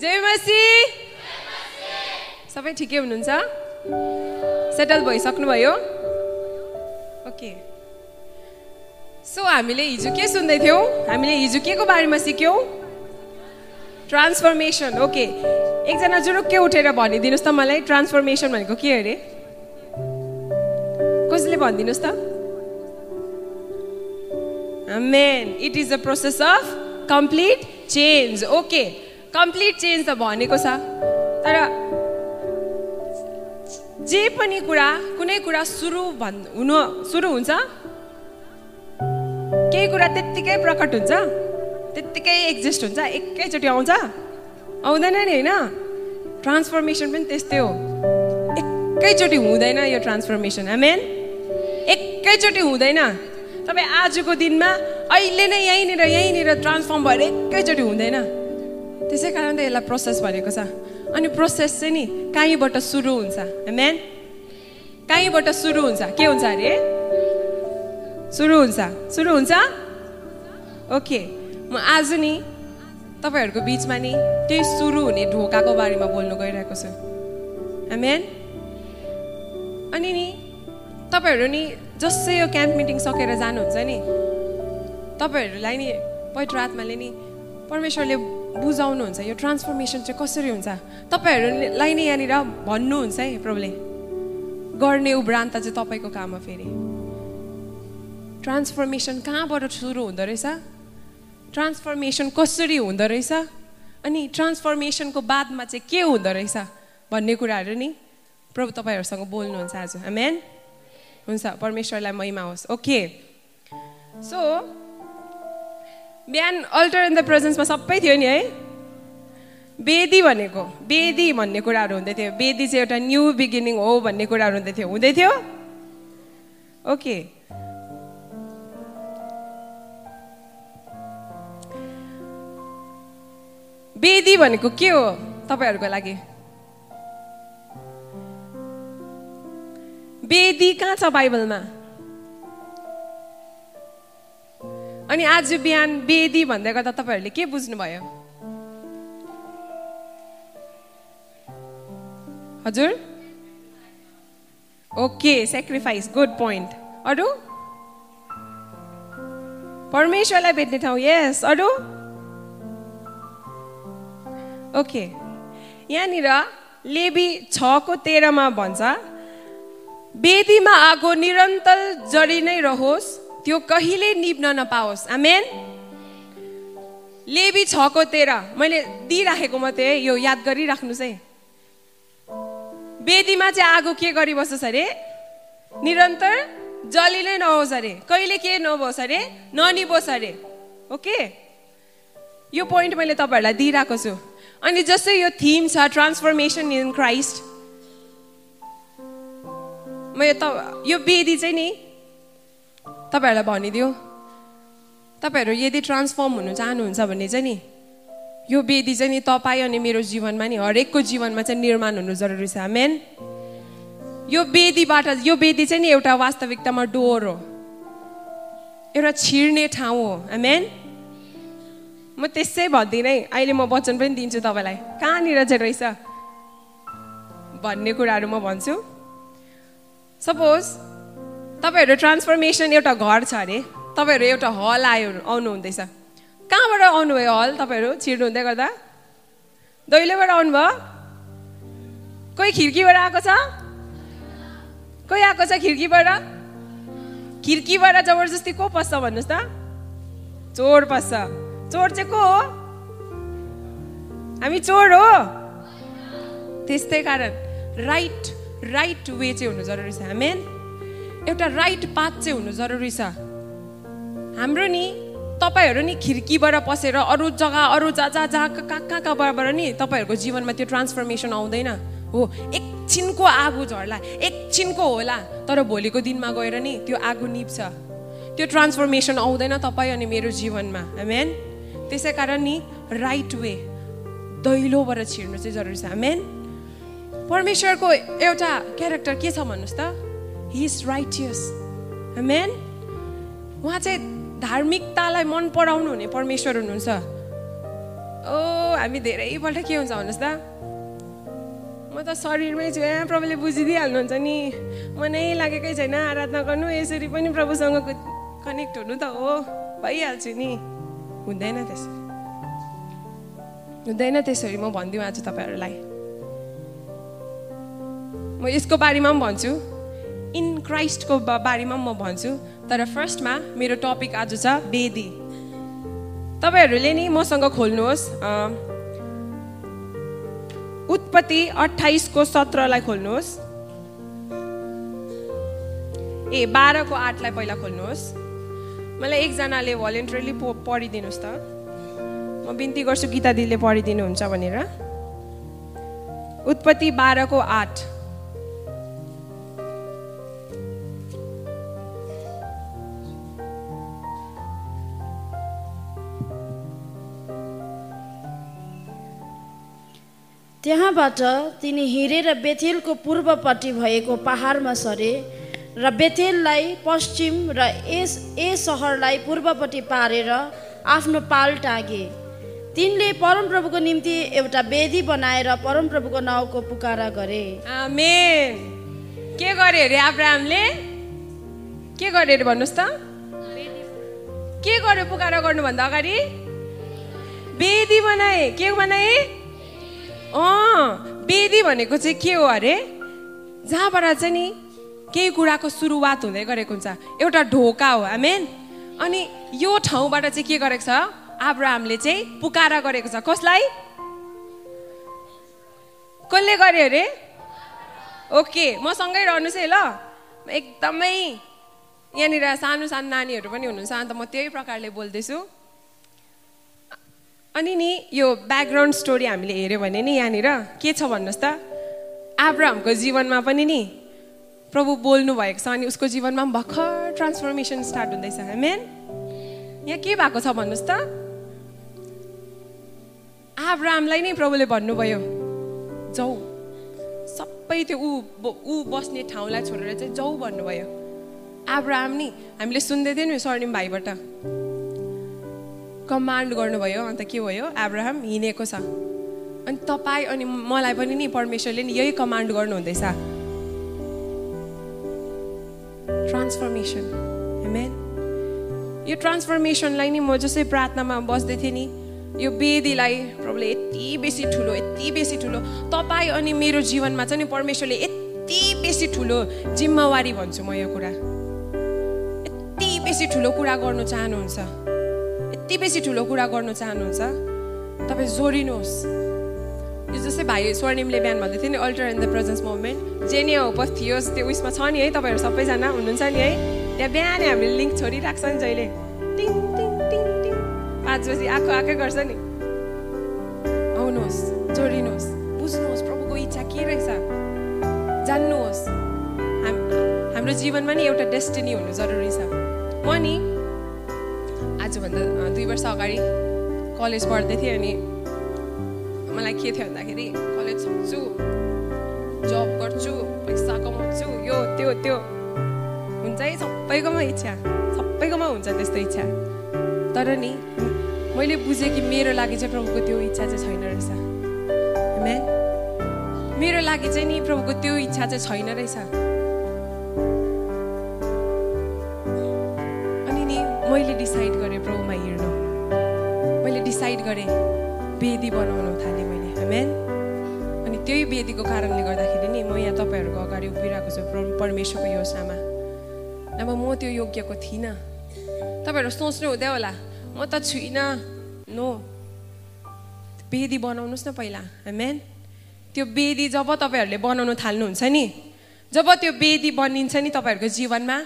जय मसी सबै ठिकै हुनुहुन्छ? सेटल भइसक्नुभयो? ओके। सो हामीले हिजो के सुन्दै थियौँ हामीले हिजो के को बारेमा सिक्यौँ? Transformation okay. एकजना जुरुक्के उठेर भनिदिनुहोस् त मलाई ट्रान्सफर्मेसन भनेको के अरे? कसले भनिदिनुहोस् त? Man it is the process of complete change okay. Complete change त भनेको छ। तर जे पनि कुरा कुनै कुरा सुरु भन् हुनु सुरु हुन्छ। केही कुरा त्यत्तिकै प्रकट हुन्छ। त्यत्तिकै एक्जिस्ट हुन्छ एकैचोटि आउँछ। आउँदैन नि होइन। ट्रान्सफर्मेसन पनि त्यस्तै हो। एकैचोटि हुँदैन यो ट्रान्सफर्मेसन आमेन एकैचोटि हुँदैन। तपाईँ आजको दिनमा अहिले नै यहीँनिर यहीँनिर ट्रान्सफर्म भएर एकैचोटि हुँदैन। त्यसै कारण त यसलाई प्रोसेस भनेको छ। अनि प्रोसेस चाहिँ नि कहीँबाट सुरु हुन्छ। म्यान कहीँबाट सुरु हुन्छ? के हुन्छ अरे? सुरु हुन्छ। सुरु हुन्छ? ओके म आज नि तपाईँहरूको बिचमा नि त्यही सुरु हुने ढोकाको बारेमा बोल्नु गइरहेको छु। म्यान अनि नि तपाईँहरू नि जसै यो क्याम्प मिटिङ सकेर जानुहुन्छ नि तपाईँहरूलाई नि पवित्र आत्माले नि परमेश्वरले बुझाउनुहुन्छ यो ट्रान्सफर्मेसन चाहिँ कसरी हुन्छ? तपाईँहरूलाई नै यहाँनिर भन्नुहुन्छ है प्रभुले। गर्ने उब्रान्त चाहिँ तपाईँको काम हो फेरि। ट्रान्सफर्मेसन कहाँबाट सुरु हुँदो रहेछ? ट्रान्सफर्मेसन कसरी हुँदो रहेछ? अनि ट्रान्सफर्मेसनको बादमा चाहिँ के हुँदो रहेछ भन्ने कुराहरू नि प्रभु तपाईँहरूसँग बोल्नुहुन्छ आज। मेन हुन्छ परमेश्वरलाई महिमा होस्। ओके सो बिहान अल्टर इन द प्रेजेन्समा सबै थियो नि है? वेदी भनेको वेदी भन्ने कुराहरू हुँदै थियो। वेदी चाहिँ एउटा न्यू बिगिनिङ हो भन्ने कुराहरू हुँदै थियो। हुँदै थियो? ओके वेदी भनेको के हो तपाईँहरूको लागि? वेदी कहाँ छ बाइबलमा अनि आज बिहान वेदी भन्दै गर्दा तपाईँहरूले के बुझ्नुभयो? हजुर? ओके सेक्रिफाइस गुड पोइन्ट अरू? परमेश्वरलाई भेट्ने ठाउँ यस अरू? ओके यहाँनिर लेबी छको तेह्रमा भन्छ वेदीमा आगो निरन्तर जडी नै रहोस् त्यो कहिले निप्न नपाओस्। आमेन? लेबी छको तेह्र। मैले दिइराखेको मात्रै यो याद गरिराख्नुहोस् है। वेदीमा चाहिँ आगो के गरिबस्छोस् अरे निरन्तर जली नै नहोस् अरे। कहिले के नहोस् अरे? ननिबोस् अरे। ओके? यो पोइन्ट मैले तपाईँहरूलाई दिइरहेको छु। अनि जस्तै यो थिम छ ट्रान्सफर्मेसन इन क्राइस्ट म यो त यो वेदी चाहिँ नि तपाईँहरूलाई भनिदियो तपाईँहरू यदि ट्रान्सफर्म हुनु चाहनुहुन्छ भने चाहिँ नि यो वेदी चाहिँ नि तपाईँ अनि मेरो जीवनमा नि हरेकको जीवनमा चाहिँ निर्माण हुनु जरुरी छ। मेन यो वेदीबाट यो वेदी चाहिँ नि एउटा वास्तविकतामा डोर हो। एउटा छिर्ने ठाउँ हो। मेन म त्यसै भन्दिनँ है। अहिले म वचन पनि दिन्छु तपाईँलाई। कहाँनिर चाहिँ रहेछ? भन्ने कुराहरू म भन्छु। सपोज तपाईँहरू ट्रान्सफर्मेसन एउटा घर छ अरे तपाईँहरू एउटा हल आयो आउनु हुँदैछ कहाँबाट आउनुभयो हल तपाईँहरू छिर्नु हुँदै गर्दा? दैलोबाट आउनुभयो? कोही खिड्कीबाट आएको छ? कोही आएको छ खिड्कीबाट खिड्कीबाट जबरजस्ती को पस्छ भन्नुहोस् त। चोर पस्छ। चोर चाहिँ को हो? हामी चोर हो। त्यस्तै कारण राइट राइट वे चाहिँ हुनु जरुरी छ। मेन एउटा राइट पाथ चाहिँ हुनु जरुरी छ। हाम्रो नि तपाईँहरू नि खिड्कीबाट पसेर अरू जग्गा अरू जहाँ जहाँ जहाँ कहाँ कहाँ कहाँबाट नि तपाईँहरूको जीवनमा त्यो ट्रान्सफर्मेसन आउँदैन। हो एकछिनको आगो झर्ला एकछिनको होला तर भोलिको दिनमा गएर नि त्यो आगो निप्छ। त्यो ट्रान्सफर्मेसन आउँदैन तपाईँ अनि मेरो जीवनमा। मेन त्यसै कारण नि राइट वे दैलोबाट छिर्नु चाहिँ जरुरी छ। मेन परमेश्वरको एउटा क्यारेक्टर के छ भन्नुहोस् त? हि इज राइटियस मेन उहाँ चाहिँ धार्मिकतालाई मन पराउनु हुने परमेश्वर हुनुहुन्छ। ओ हामी धेरैपल्ट के हुन्छ भन्नुहोस् त? म त शरीरमै छु यहाँ प्रभुले बुझिदिइहाल्नुहुन्छ नि। मनै लागेकै छैन आराधना गर्नु यसरी पनि प्रभुसँग कनेक्ट हुनु त हो। भइहाल्छु नि। हुँदैन त्यसरी। हुँदैन त्यसरी म भनिदिउँ आज तपाईँहरूलाई। म यसको बारेमा पनि भन्छु। इन क्राइस्टको बारेमा म भन्छु तर फर्स्टमा मेरो टपिक आज छ वेदी। तपाईँहरूले नि मसँग खोल्नुहोस् उत्पत्ति अठाइसको सत्रलाई खोल्नुहोस्। ए बाह्रको आठलाई पहिला खोल्नुहोस्। मलाई एकजनाले भलिन्टरली पढिदिनुहोस् त। म बिन्ती गर्छु गीता दिदीले पढिदिनुहुन्छ भनेर। उत्पत्ति बाह्रको आठ। त्यहाँबाट तिनी हिँडेर बेथेलको पूर्वपट्टि भएको पहाडमा सरे र बेथेललाई पश्चिम र एस ए सहरलाई पूर्वपट्टि पारेर आफ्नो पाल टागे। तिनले परमप्रभुको निम्ति एउटा वेदी बनाएर परमप्रभुको नाउँको पुकारा गरे। आमेन। के गरे अरे आब्राहमले? के गरे अरे भन्नुहोस् त। के गर्यो पुकारा गर्नुभन्दा अगाडि? वेदी बनाए। के बनाए? अँ वेदी भनेको चाहिँ के हो अरे? जहाँबाट चाहिँ नि केही कुराको सुरुवात हुँदै गरेको हुन्छ। एउटा ढोका हो आमेन। अनि यो ठाउँबाट चाहिँ के गरेको छ? आब्राहमले चाहिँ पुकारा गरेको छ। कसलाई? कसले गर्यो अरे? ओके मसँगै रहनुहोस् है ल। एकदमै यहाँनिर सानो सानो नानीहरू पनि हुनुहुन्छ अन्त म त्यही प्रकारले बोल्दैछु। अनि नि यो ब्याकग्राउन्ड स्टोरी हामीले हेऱ्यो भने नि यहाँनिर के छ भन्नुहोस् त? आब्राहमको जीवनमा पनि नि प्रभु बोल्नु भएको छ अनि उसको जीवनमा पनि भर्खर ट्रान्सफर्मेसन स्टार्ट हुँदैछ। मेन यहाँ के भएको छ भन्नुहोस् त? आब्राहमलाई नै प्रभुले भन्नुभयो जाउ सबै त्यो ऊ ऊ बस्ने ठाउँलाई छोडेर चाहिँ जाउ भन्नुभयो। आब्राहम नि हामीले सुन्दै थियौँ नि स्वर्णिम भाइबाट। कमान्ड गर्नुभयो अन्त के भयो? एब्राहम हिँडेको छ। अनि तपाईँ अनि मलाई पनि नि परमेश्वरले नि यही कमान्ड गर्नुहुँदैछ। ट्रान्सफर्मेसन यो ट्रान्सफर्मेसनलाई नि म जसै प्रार्थनामा बस्दै थिएँ नि यो वेदीलाई प्रभुले यति बेसी ठुलो यति बेसी ठुलो तपाईँ अनि मेरो जीवनमा चाहिँ नि परमेश्वरले यति बेसी ठुलो जिम्मेवारी भन्छु म यो कुरा। यति बेसी ठुलो कुरा गर्नु चाहनुहुन्छ। यति बेसी ठुलो कुरा गर्नु चाहनुहुन्छ? तपाईँ जोडिनुहोस्। यो जस्तै भाइ स्वर्णिमले बिहान भन्दै थियो नि altar in the presence moment. Jenny hopes थियो त्यो उयसमा छ नि है तपाईँहरू सबैजना हुनुहुन्छ नि है। त्यहाँ बिहानै हामीले लिङ्क छोडिरहेको छ नि जहिले। टिङ टिङ टिङ टिङ। पाँच बजी आएको आएकै गर्छ नि। आउनुहोस् जोडिनुहोस्। बुझ्नुहोस् प्रभुको इच्छा के रहेछ? जान्नुहोस्। हाम हाम्रो जीवनमा नि एउटा डेस्टिनी हुनु जरुरी छ। म नि दुई वर्ष अगाडि कलेज पढ्दै थिएँ अनि मलाई के थियो भन्दाखेरि कलेज सक्छु जब गर्छु पैसा कमाउँछु यो त्यो त्यो। हुन्छ है सबैकोमा इच्छा सबैकोमा हुन्छ त्यस्तो इच्छा। तर नि मैले बुझेँ कि मेरो लागि चाहिँ प्रभुको त्यो इच्छा चाहिँ छैन रहेछ। मेरो लागि चाहिँ नि प्रभुको त्यो इच्छा चाहिँ छैन रहेछ। डिसाइड गरेँ वेदी बनाउनु थालेँ मैले। म्यान अनि त्यही वेदीको कारणले गर्दाखेरि नि म यहाँ तपाईँहरूको अगाडि उभिरहेको छु परमेश्वरको योजनामा। नभए म त्यो योग्यको थिइनँ। तपाईँहरू सोच्नु हुँदै होला म त छुइनँ। नो वेदी बनाउनुहोस् न पहिला। म्यान त्यो वेदी जब तपाईँहरूले बनाउनु थाल्नुहुन्छ नि जब त्यो वेदी बनिन्छ नि तपाईँहरूको जीवनमा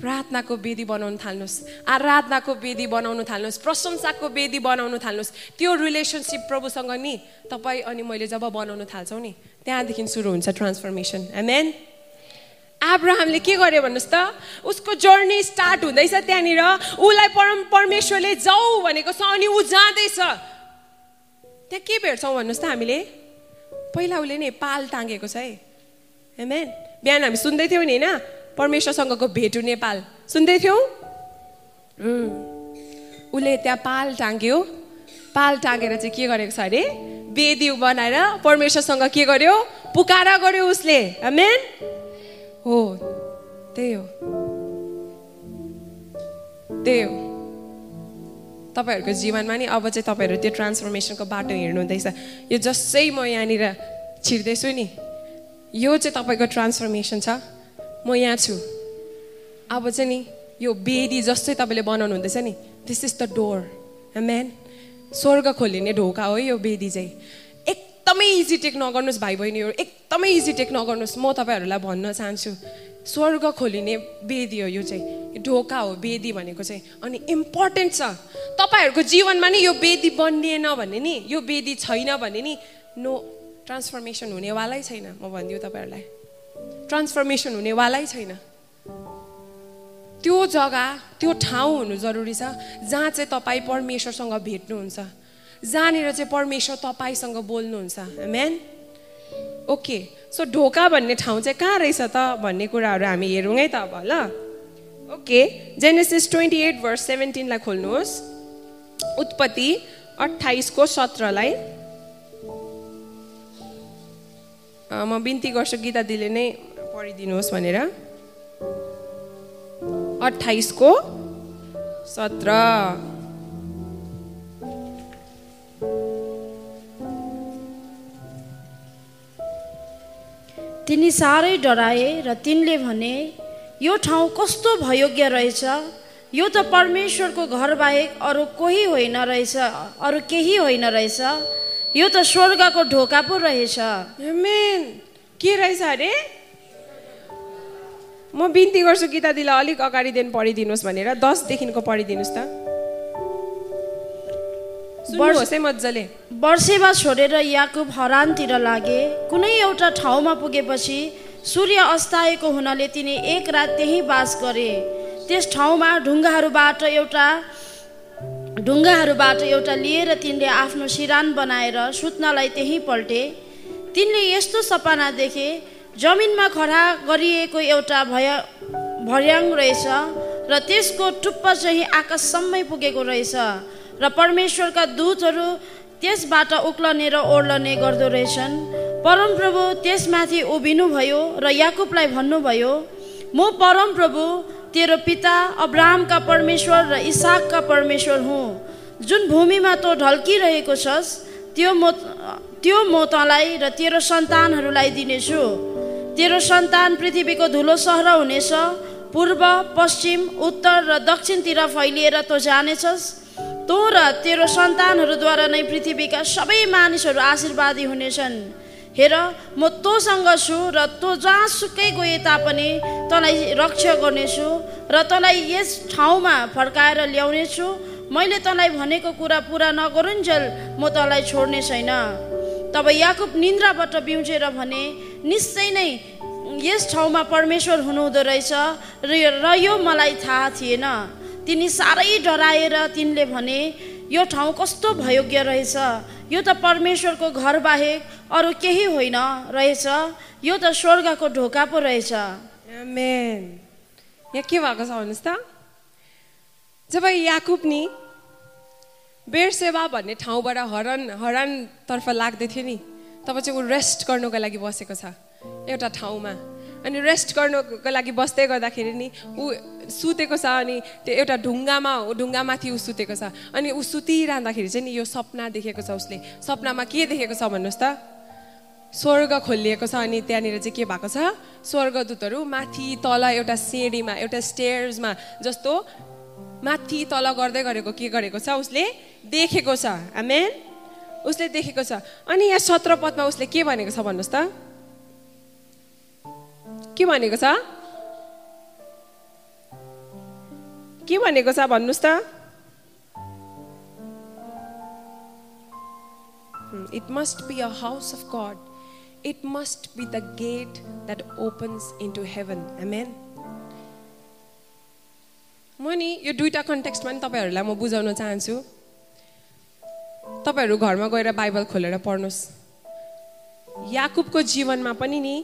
प्रार्थनाको वेदी बनाउनु थाल्नुहोस्। आराधनाको वेदी बनाउनु थाल्नुहोस्। प्रशंसाको वेदी बनाउनु थाल्नुहोस्। त्यो रिलेसनसिप प्रभुसँग नि तपाईँ अनि मैले जब बनाउनु थाल्छौँ नि त्यहाँदेखि सुरु हुन्छ ट्रान्सफर्मेसन एमेन आब्राहमले के गर्यो भन्नुहोस् त? उसको जर्नी स्टार्ट हुँदैछ त्यहाँनिर। उसलाई परम परमेश्वरले जाऊ भनेको छ अनि ऊ जाँदैछ। त्यहाँ के भेट्छौँ भन्नुहोस् त हामीले? पहिला उसले नि पाल टाँगेको छ है। एमेन बिहान हामी सुन्दै थियौँ नि होइन? परमेश्वरसँगको भेट हुने पाल। सुन्दै थियौँ? उसले त्यहाँ पाल टाँग्यो। पाल टाँगेर चाहिँ के गरेको छ अरे? बेदी बनाएर परमेश्वरसँग के गर्यो? पुकारा गर्यो उसले। आमेन हो। त्यही हो। त्यही हो। तपाईँहरूको जीवनमा नि अब चाहिँ तपाईँहरू त्यो ट्रान्सफर्मेसनको बाटो हिँड्नुहुँदैछ। यो जसै म यहाँनिर छिर्दैछु नि यो चाहिँ तपाईँको ट्रान्सफर्मेसन छ। म यहाँ छु अब चाहिँ नि यो बेदी जस्तै तपाईँले बनाउनु हुँदैछ नि this is the door man स्वर्ग खोलिने ढोका हो यो बेदी चाहिँ एकदमै इजी टेक नगर्नुहोस् भाइ बहिनीहरू एकदमै इजी टेक नगर्नुहोस् म तपाईँहरूलाई भन्न चाहन्छु स्वर्ग खोलिने बेदी हो यो चाहिँ ढोका हो बेदी भनेको चाहिँ अनि इम्पोर्टेन्ट छ तपाईँहरूको जीवनमा नि यो बेदी बनिएन भने नि यो बेदी छैन भने नि नो ट्रान्सफर्मेसन हुनेवालै छैन म भनिदियो तपाईँहरूलाई ट्रान्सफर्मेसन हुनेवालै छैन। त्यो जग्गा त्यो ठाउँ हुनु जरुरी छ जहाँ चाहिँ तपाईँ परमेश्वरसँग भेट्नुहुन्छ। जहाँनिर चाहिँ परमेश्वर तपाईँसँग बोल्नुहुन्छ। म्यान ओके सो ढोका भन्ने ठाउँ चाहिँ कहाँ रहेछ त भन्ने कुराहरू हामी हेरौँ है त अब ल। Okay Genesis twenty eight verse सेभेन्टिनलाई खोल्नुहोस्। उत्पत्ति अठाइसको सत्रलाई। म बिन्ती गर्छु गीता दिले नै पढिदिनुहोस् भनेर। अठाइसको सत्र। तिनी साह्रै डराए र तिनले भने यो ठाउँ कस्तो भयोग्य रहेछ। यो त परमेश्वरको घर बाहेक अरू कोही होइन रहेछ अरू केही होइन रहेछ। यो त स्वर्गको ढोका पो रहेछ। के रहेछ अरे? म बिन्ती गर्छु गीता दिला अलिक अगाडिदेखि पढिदिनुहोस् भनेर। दसदेखिको पढिदिनुहोस् त। मजाले। वर्षेवा छोडेर याकुब हरानतिर लागे कुनै एउटा ठाउँमा पुगेपछि सूर्य अस्ताएको हुनाले तिनी एक रात त्यहीँ बास गरे। त्यस ठाउँमा ढुङ्गाहरूबाट एउटा ढुङ्गाहरूबाट एउटा लिएर तिनले आफ्नो सिरान बनाएर सुत्नलाई त्यहीँ पल्टे। तिनले यस्तो सपना देखे जमिनमा खडा गरिएको एउटा भय भर्याङ रहेछ र त्यसको टुप्पा चाहिँ आकाशसम्मै पुगेको रहेछ र परमेश्वरका दूतहरू त्यसबाट उक्लने र ओर्लने गर्दो रहेछन्। परमप्रभु त्यसमाथि उभिनुभयो र याकुबलाई भन्नुभयो म परमप्रभु तेरो पिता अब्राहमका परमेश्वर र इसाकका परमेश्वर हुँ। जुन भूमिमा तँ ढल्किरहेको छस् त्यो म त्यो म तँलाई र तेरो सन्तानहरूलाई दिनेछु। तेरो सन्तान पृथ्वीको धुलो सहर हुनेछ। पूर्व पश्चिम उत्तर र दक्षिणतिर फैलिएर तँ जानेछस्। तँ र तेरो सन्तानहरूद्वारा नै पृथ्वीका सबै मानिसहरू आशीर्वादी हुनेछन्। हेर म तँसँग छु र तँ जहाँसुकै गए तापनि तँलाई रक्षा गर्नेछु र तँलाई यस ठाउँमा फर्काएर ल्याउनेछु। मैले तँलाई भनेको कुरा पुरा नगरुन्जेल म तँलाई छोड्ने छैन। तब याकुब निन्द्राबाट बिउजेर भने निश्चय नै यस ठाउँमा परमेश्वर हुनुहुँदो रहेछ र यो मलाई थाहा थिएन। तिनी साह्रै डराएर तिनले भने यो ठाउँ कस्तो भयोग्य रहेछ। यो त परमेश्वरको घर बाहेक अरू केही होइन रहेछ। यो त स्वर्गको ढोका पो रहेछ। यहाँ के भएको छ भन्नुहोस् त? जब याकुब नि बेरसेवा भन्ने ठाउँबाट हरन हरानतर्फ लाग्दै थियो नि। तब चाहिँ ऊ रेस्ट गर्नुको लागि बसेको छ एउटा ठाउँमा। अनि रेस्ट गर्नुको लागि बस्दै गर्दाखेरि नि ऊ सुतेको छ अनि त्यो एउटा ढुङ्गामा ढुङ्गामाथि ऊ सुतेको छ। अनि ऊ सुतिरहँदाखेरि चाहिँ नि यो सपना देखेको छ उसले। सपनामा के देखेको छ भन्नुहोस् त? स्वर्ग खोलिएको छ अनि त्यहाँनिर चाहिँ के भएको छ? स्वर्गदूतहरू माथि तल एउटा सिँढीमा एउटा स्टेयर्समा जस्तो माथि तल गर्दै गरेको के गरेको छ? उसले देखेको छ। आमेन उसले देखेको छ। अनि यहाँ सत्र पदमा उसले के भनेको छ भन्नुहोस् त? के भनेको छ? के भनेको छ भन्नुहोस् त? It must be a house of God it must be the gate that opens into heaven amen म नि यो दुइटा कन्टेक्स्टमा नि तपाईँहरूलाई म बुझाउन चाहन्छु। तपाईँहरू घरमा गएर बाइबल खोलेर पढ्नुहोस्। याकुबको जीवनमा पनि नि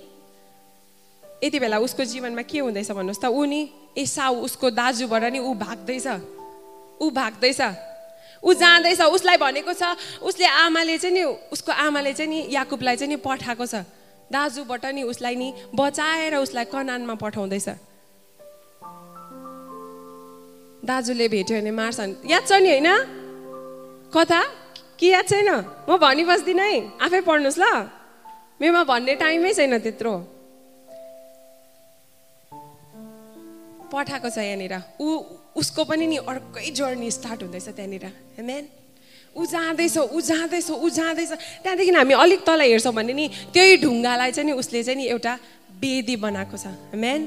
यति बेला उसको जीवनमा के हुँदैछ भन्नुहोस् त? ऊ नि एसाउ उसको दाजुबाट नि ऊ भाग्दैछ। ऊ भाग्दैछ। ऊ जाँदैछ। उसलाई भनेको छ उसले आमाले चाहिँ नि उसको आमाले चाहिँ नि याकुबलाई चाहिँ नि पठाएको छ। दाजुबाट नि उसलाई नि बचाएर उसलाई कनानमा पठाउँदैछ। दाजुले भेट्यो भने मार्छन् याद छ नि होइन? कथा? के याद छैन? म भनी बस्दिनँ है। आफै पढ्नुहोस् ल। मेरोमा भन्ने टाइमै छैन त्यत्रो। पठाएको छ यहाँनिर। ऊ उसको पनि नि अर्कै जर्नी स्टार्ट हुँदैछ त्यहाँनिर। हेमेन ऊ जाँदैछ ऊ जाँदैछ ऊ जाँदैछ। त्यहाँदेखि हामी अलिक तल हेर्छौँ भने नि त्यही ढुङ्गालाई चाहिँ नि उसले चाहिँ नि एउटा वेदी बनाएको छ। हेमेन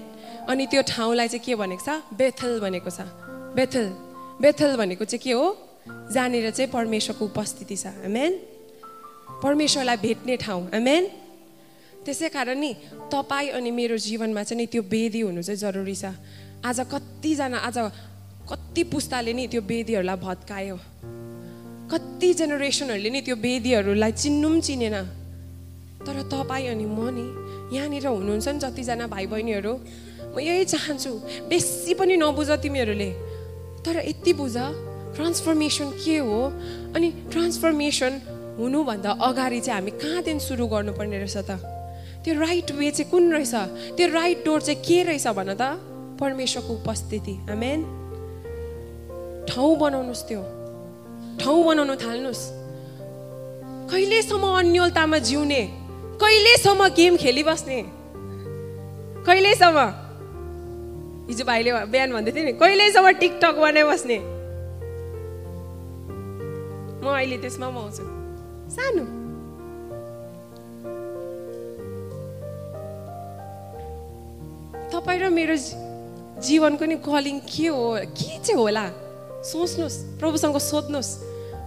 अनि त्यो ठाउँलाई चाहिँ के भनेको छ? बेथल भनेको छ। बेथल बेथल भनेको चाहिँ के हो? जहाँनिर चाहिँ परमेश्वरको उपस्थिति छ। हेमेन परमेश्वरलाई भेट्ने ठाउँ। हेमेन त्यसै कारण नि तपाईँ अनि मेरो जीवनमा चाहिँ नि त्यो वेदी हुनु चाहिँ जरुरी छ। आज कतिजना आज कति पुस्ताले नि त्यो वेदीहरूलाई भत्कायो। कति जेनेरेसनहरूले नि त्यो वेदीहरूलाई चिन्नु पनि चिनेन। तर तपाईँ अनि म नि यहाँनिर हुनुहुन्छ नि जतिजना भाइ बहिनीहरू म यही चाहन्छु बेसी पनि नबुझ तिमीहरूले। तर यति बुझ ट्रान्सफर्मेसन के हो? अनि ट्रान्सफर्मेसन हुनुभन्दा अगाडि चाहिँ हामी कहाँदेखि सुरु गर्नुपर्ने रहेछ त? त्यो राइट वे चाहिँ कुन रहेछ? त्यो राइट डोर चाहिँ के रहेछ भन त? परमेश्वरको उपस्थिति। आमेन ठाउँ बनाउनुहोस् त्यो। ठाउँ बनाउनु थाल्नुहोस्। कहिलेसम्म अन्यलतामा जिउने? कहिलेसम्म गेम खेलिबस्ने? कहिलेसम्म? हिजो भाइले बिहान भन्दै थियो नि कहिलेसम्म टिकटक बनाइबस्ने? म अहिले त्यसमा म आउँछु। सानो। तपाईँ र मेरो जीवनको नि कलिङ के हो के चाहिँ होला? सोच्नुहोस् प्रभुसँग सोध्नुहोस्।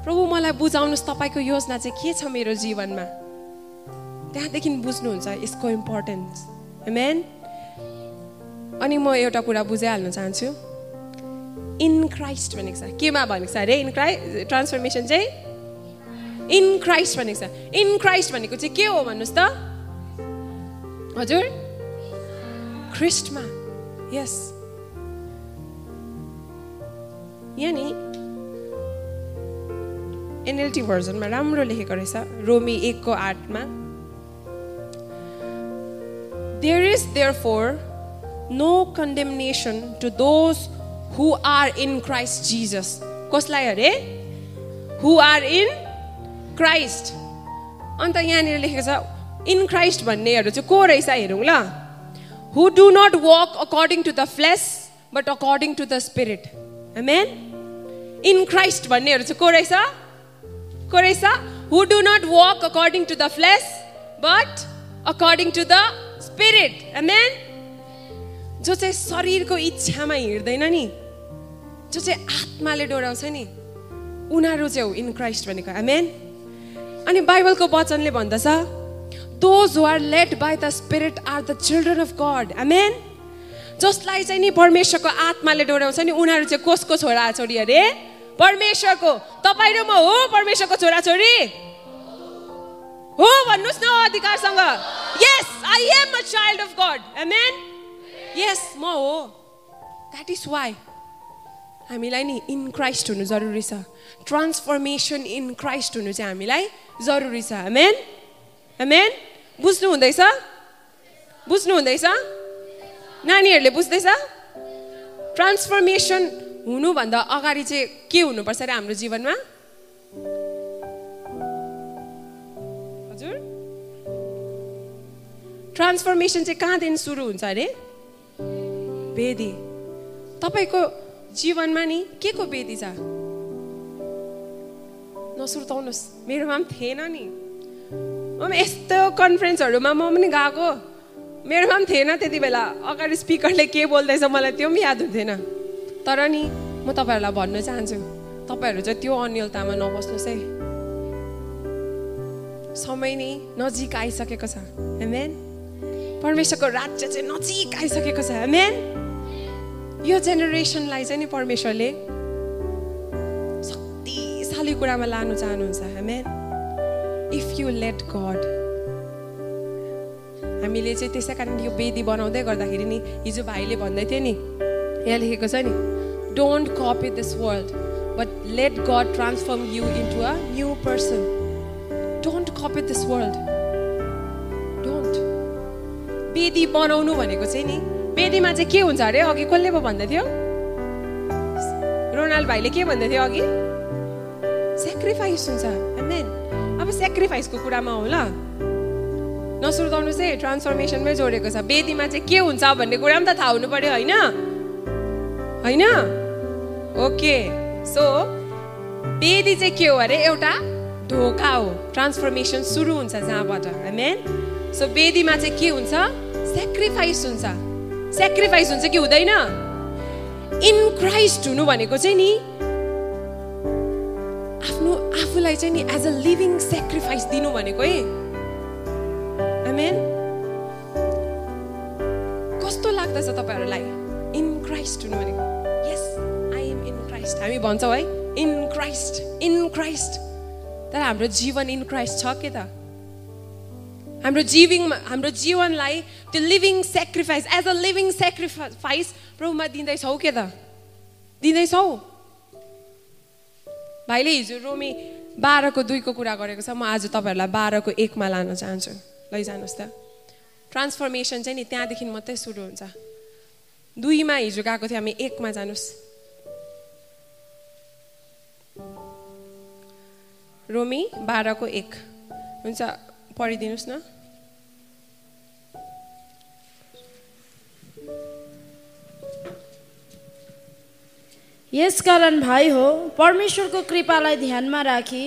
प्रभु मलाई बुझाउनुहोस् तपाईँको योजना चाहिँ के छ मेरो जीवनमा? त्यहाँदेखि बुझ्नुहुन्छ यसको इम्पोर्टेन्स मेन अनि म एउटा कुरा बुझाइहाल्न चाहन्छु। इन क्राइस्ट भनेको छ। केमा भनेको छ? अरे इन क्राइ ट्रान्सफर्मेसन चाहिँ? इन क्राइस्ट भनेको छ। इन क्राइस्ट भनेको चाहिँ के हो भन्नुहोस् त? हजुर? ख्रिस्टमा यस यहाँ नि एनएलटी भर्जनमा राम्रो लेखेको रहेछ। रोमी एकको आठमा। There is therefore no condemnation to those who are in Christ Jesus कसलाई अरे हु आर इन क्राइस्ट अन्त यहाँनिर लेखेको छ इन क्राइस्ट भन्नेहरू चाहिँ को रहेछ हेरौँ ल who do not walk according to the flesh but according to the spirit man in Christ भन्नेहरू चाहिँ को रहेछ को रहेछ who do not walk according to the flesh but according to the spirit man जो चाहिँ शरीरको इच्छामा हिँड्दैन नि जो चाहिँ आत्माले डोराउँछ नि उनीहरू चाहिँ हो इन क्राइस्ट भनेको मेन अनि बाइबलको वचनले भन्दछ those who are led by the spirit are the children of God man जसलाई चाहिँ नि परमेश्वरको आत्माले डोराउँछ नि उनीहरू चाहिँ कसको छोरा छोरी अरे? परमेश्वरको। तपाईँ र म हो परमेश्वरको छोराछोरी? हो भन्नुहोस् न अधिकारसँग। Yes I am a child of God amen yes म हो. द्याट इज वाइ हामीलाई नि इन क्राइस्ट हुनु जरुरी छ. ट्रान्सफर्मेसन इन क्राइस्ट हुनु चाहिँ हामीलाई जरुरी छ. एमेन एमेन बुझ्नु हुँदैछ? बुझ्नु हुँदैछ? नानीहरूले बुझ्दैछ? ट्रान्सफर्मेसन हुनुभन्दा अगाडि चाहिँ के हुनुपर्छ अरे हाम्रो जीवनमा? हजुर? ट्रान्सफर्मेसन चाहिँ कहाँदेखि सुरु हुन्छ अरे? वेदी तपाईँको जीवनमा नि के को वेदी छ? नसुर्ताउनुहोस्। मेरोमा पनि थिएन नि। म यस्तो कन्फरेन्सहरूमा म पनि गएको। मेरोमा पनि थिएन त्यति बेला। अगाडि स्पिकरले के बोल्दैछ मलाई त्यो पनि याद हुन्थेन तर नि म तपाईँहरूलाई भन्न चाहन्छु तपाईँहरू चाहिँ त्यो अन्यलतामा नबस्नुहोस् है। समय नै नजिक आइसकेको छ। हेमेन परमेश्वरको राज्य चाहिँ नजिक आइसकेको छ। हेमेन यो जेनेरेसनलाई चाहिँ नि परमेश्वरले शक्तिशाली कुरामा लानु चाहनुहुन्छ amen if you let God हामीले चाहिँ त्यसै कारण यो वेदी बनाउँदै गर्दाखेरि नि हिजो भाइले भन्दै थियो नि यहाँ लेखेको छ नि don't copy this world but let God transform you into a new person. Don't copy this world. Don't. वेदी बनाउनु भनेको चाहिँ नि वेदीमा चाहिँ के हुन्छ अरे? अघि कसले पो भन्दै थियो? रोनाल्ड भाइले के भन्दै थियो अघि? सेक्रिफाइस हुन्छ. अब सेक्रिफाइसको कुरामा हो ल नसुर्ताउनु चाहिँ ट्रान्सफर्मेसनमै जोडेको छ। वेदीमा चाहिँ के हुन्छ भन्ने कुरा पनि त थाहा हुनु पर्यो होइन? होइन? ओके सो वेदी चाहिँ के हो अरे? एउटा ढोका हो। ट्रान्सफर्मेसन सुरु हुन्छ जहाँबाट। मेन सो वेदीमा चाहिँ के हुन्छ? सेक्रिफाइस हुन्छ। सेक्रिफाइस हुन्छ कि हुँदैन? इन क्राइस्ट हुनु भनेको चाहिँ नि आफ्नो आफूलाई चाहिँ नि एज अ लिभिङ सेक्रिफाइस दिनु भनेको है। आमेन कस्तो लाग्दछ तपाईँहरूलाई? इन क्राइस्ट हुनु भनेको। Yes I am in Christ हामी भन्छौँ है इन क्राइस्ट इन क्राइस्ट तर हाम्रो जीवन इन क्राइस्ट छ के त? हाम्रो जीविङमा हाम्रो जीवनलाई त्यो living sacrifice as a living sacrifice प्रभुमा दिँदैछौ के त? दिँदैछौ? भाइले हिजो रोमी बाह्रको दुईको कुरा गरेको छ म आज तपाईँहरूलाई बाह्रको एकमा लान चाहन्छु। लैजानुहोस् त। ट्रान्सफर्मेसन चाहिँ नि त्यहाँदेखि मात्रै सुरु हुन्छ। दुईमा हिजो गएको थियो हामी एकमा जानुहोस्। रोमी बाह्रको एक। हुन्छ पढिदिनुहोस् न। यसकारण भाइ हो परमेश्वरको कृपालाई ध्यानमा राखी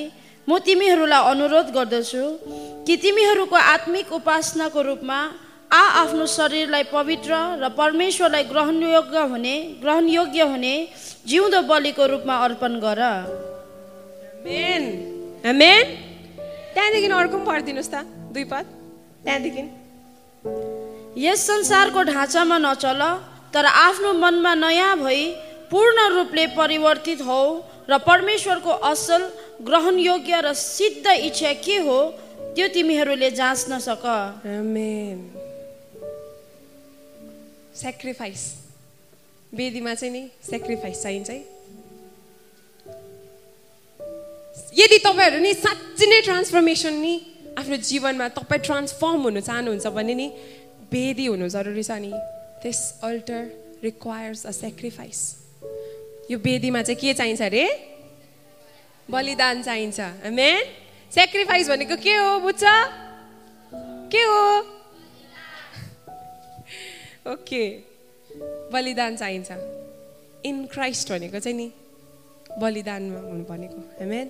म तिमीहरूलाई अनुरोध गर्दछु कि तिमीहरूको आत्मिक उपासनाको रूपमा आ आफ्नो शरीरलाई पवित्र र परमेश्वरलाई ग्रहणयोग्य हुने ग्रहणयोग्य हुने जिउँदो बलिको रूपमा अर्पण गर। त्यहाँदेखि अर्को पनि पढिदिनुहोस् त दुई पद। त्यहाँदेखि। यस संसारको ढाँचामा नचल तर आफ्नो मनमा नयाँ भई पूर्ण रूपले परिवर्तित हौ र परमेश्वरको असल ग्रहणयोग्य र सिद्ध इच्छा के हो त्यो तिमीहरूले जाँच्न सक। सेक्रिफाइस वेदीमा चाहिँ नि सेक्रिफाइस चाहिन्छ है। यदि तपाईँहरू नि साँच्ची नै ट्रान्सफर्मेसन नि आफ्नो जीवनमा तपाईँ ट्रान्सफर्म हुनु चाहनुहुन्छ भने नि वेदी हुनु जरुरी छ नि। त्यस अल्टर रिक्वायर्स अ सेक्रिफाइस यो वेदीमा चाहिँ के चाहिन्छ अरे? बलिदान चाहिन्छ। मेन सेक्रिफाइस भनेको के हो बुझ्छ के हो? ओके बलिदान चाहिन्छ। इन क्राइस्ट भनेको चाहिँ नि बलिदानमा हुनु भनेको। हेमेन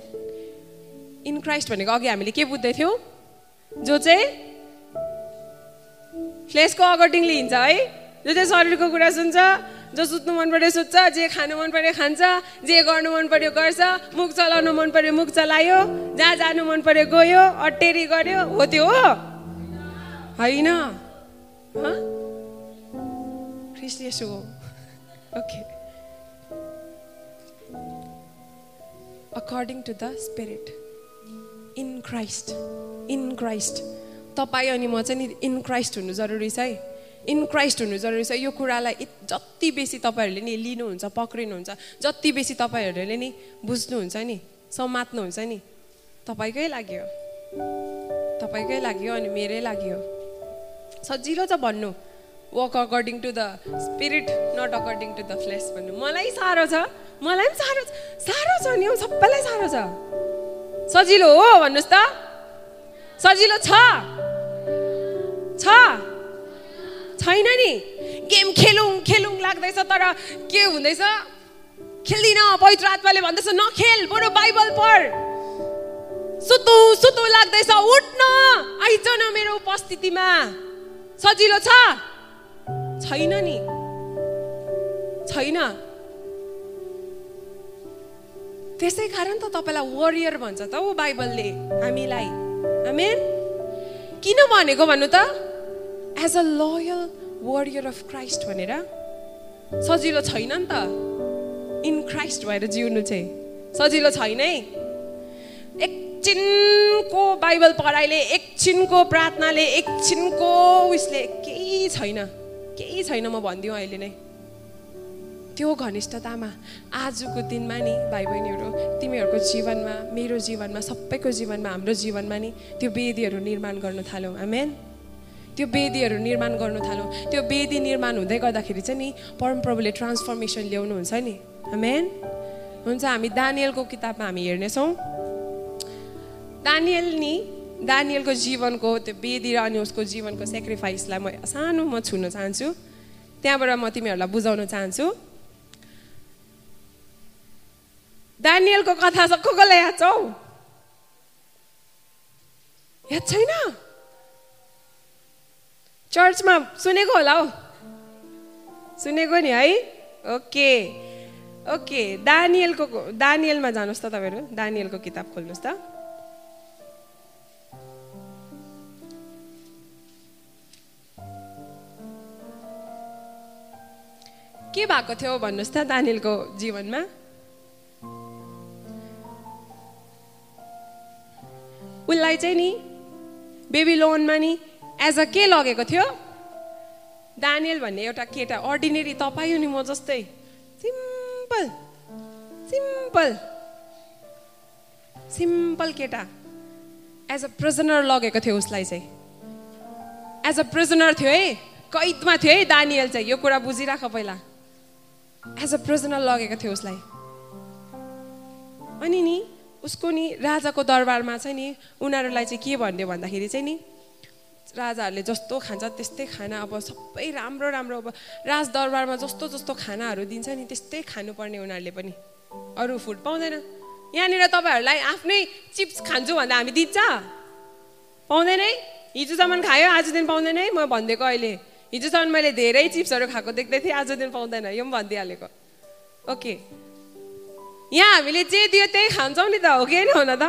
इन क्राइस्ट भनेको अघि हामीले के बुझ्दै थियौँ? जो चाहिँ फ्लेसको अकर्डिङली हिँड्छ है जो चाहिँ शरीरको कुरा सुन्छ जो सुत्नु मन पऱ्यो सुत्छ जे खानु मन पऱ्यो खान्छ जे गर्नु मन पऱ्यो गर्छ मुख चलाउनु मन पऱ्यो मुख चलायो जहाँ जानु मन पऱ्यो गयो अटेरी गर्यो हो त्यो हो। होइन। Okay. According to the spirit in Christ in Christ तपाईँ अनि म चाहिँ नि इन क्राइस्ट हुनु जरुरी छ है। इन क्राइस्ट हुनु जरुरी छ। यो कुरालाई जति बेसी तपाईँहरूले नि लिनुहुन्छ पक्रिनुहुन्छ जति बेसी तपाईँहरूले नि बुझ्नुहुन्छ नि समात्नुहुन्छ नि तपाईँकै लागि हो। तपाईँकै लागि हो अनि मेरै लागि हो। सजिलो छ भन्नु। Walk according to the spirit not according to the flesh भन्नु। मलाई साह्रो छ। मलाई पनि साह्रो साह्रो छ नि सबैलाई साह्रो छ। सजिलो हो भन्नुहोस् त। सजिलो छ। छ। छैन नि। गेम खेलौँ खेलौँ लाग्दैछ तर के हुँदैछ? खेल्दिनँ पवित्र आत्माले भन्दैछ नखेल बरु बाइबल पढ। सुतु सुतु लाग्दैछ उठ्न। आइज न मेरो उपस्थितिमा। सजिलो छ? छैन नि। छैन। त्यसै कारण त तपाईँलाई वरियर भन्छ त ऊ बाइबलले हामीलाई। आमेन किन भनेको भन्नु त? As a loyal warrior of Christ भनेर। सजिलो छैन नि त। इन क्राइस्ट भएर जिउनु चाहिँ। सजिलो छैन है। एकछिनको बाइबल पढाइले एकछिनको प्रार्थनाले एकछिनको उयसले केही छैन। केही छैन म भनिदिउँ अहिले नै। त्यो घनिष्ठतामा आजको दिनमा नि भाइ बहिनीहरू तिमीहरूको जीवनमा मेरो जीवनमा सबैको जीवनमा हाम्रो जीवनमा नि त्यो वेदीहरू निर्माण गर्न थाल्यौँ। आमेन त्यो वेदीहरू निर्माण गर्नु थाल्यौँ। त्यो वेदी निर्माण हुँदै गर्दाखेरि चाहिँ नि परमप्रभुले ट्रान्सफर्मेसन ल्याउनुहुन्छ नि। आमेन हुन्छ हामी दानियलको किताबमा हामी हेर्नेछौँ। दानियल नि दानियलको जीवनको त्यो वेदी र अनि उसको जीवनको सेक्रिफाइसलाई म सानो म छुन चाहन्छु। त्यहाँबाट म तिमीहरूलाई बुझाउन चाहन्छु। दानियलको कथा छ को कसलाई याद छ हौ? याद छैन? चर्चमा सुनेको होला हौ? सुनेको नि है? ओके। ओके दानियलको दानियलमा जानुहोस् त तपाईँहरू दानियलको किताब खोल्नुहोस् त। के भएको थियो भन्नुहोस् त दानियलको जीवनमा? उसलाई चाहिँ नि बेबी लोनमा नि एज अ के लगेको थियो? दानियल भन्ने एउटा केटा अर्डिनेरी तपाईँ नि म जस्तै। सिम्पल सिम्पल सिम्पल केटा। एज अ प्रिजनर लगेको थियो उसलाई चाहिँ। एज अ प्रिजनर थियो है कैदमा थियो है दानियल चाहिँ यो कुरा बुझिराख पहिला। एज अ प्रिजनर लगेको थियो उसलाई। अनि नि उसको नि राजाको दरबारमा चाहिँ नि उनीहरूलाई चाहिँ के भन्यो भन्दाखेरि चाहिँ नि राजाहरूले जस्तो खान्छ त्यस्तै खाना अब सबै राम्रो राम्रो अब राजदरबारमा जस्तो जस्तो खानाहरू दिन्छ नि त्यस्तै खानुपर्ने उनीहरूले पनि। अरू फुड पाउँदैन। यहाँनिर तपाईँहरूलाई आफ्नै चिप्स खान्छु भन्दा हामी दिन्छ। पाउँदैन है? हिजोसम्म खायो आज दिन पाउँदैन है? म भनिदिएको अहिले। हिजोसम्म मैले धेरै चिप्सहरू खाएको देख्दै थिएँ आज दिन पाउँदैन। यो पनि भनिदिइहालेको। ओके। यहाँ हामीले जे दियो त्यही खान्छौँ नि त हो कि हो न त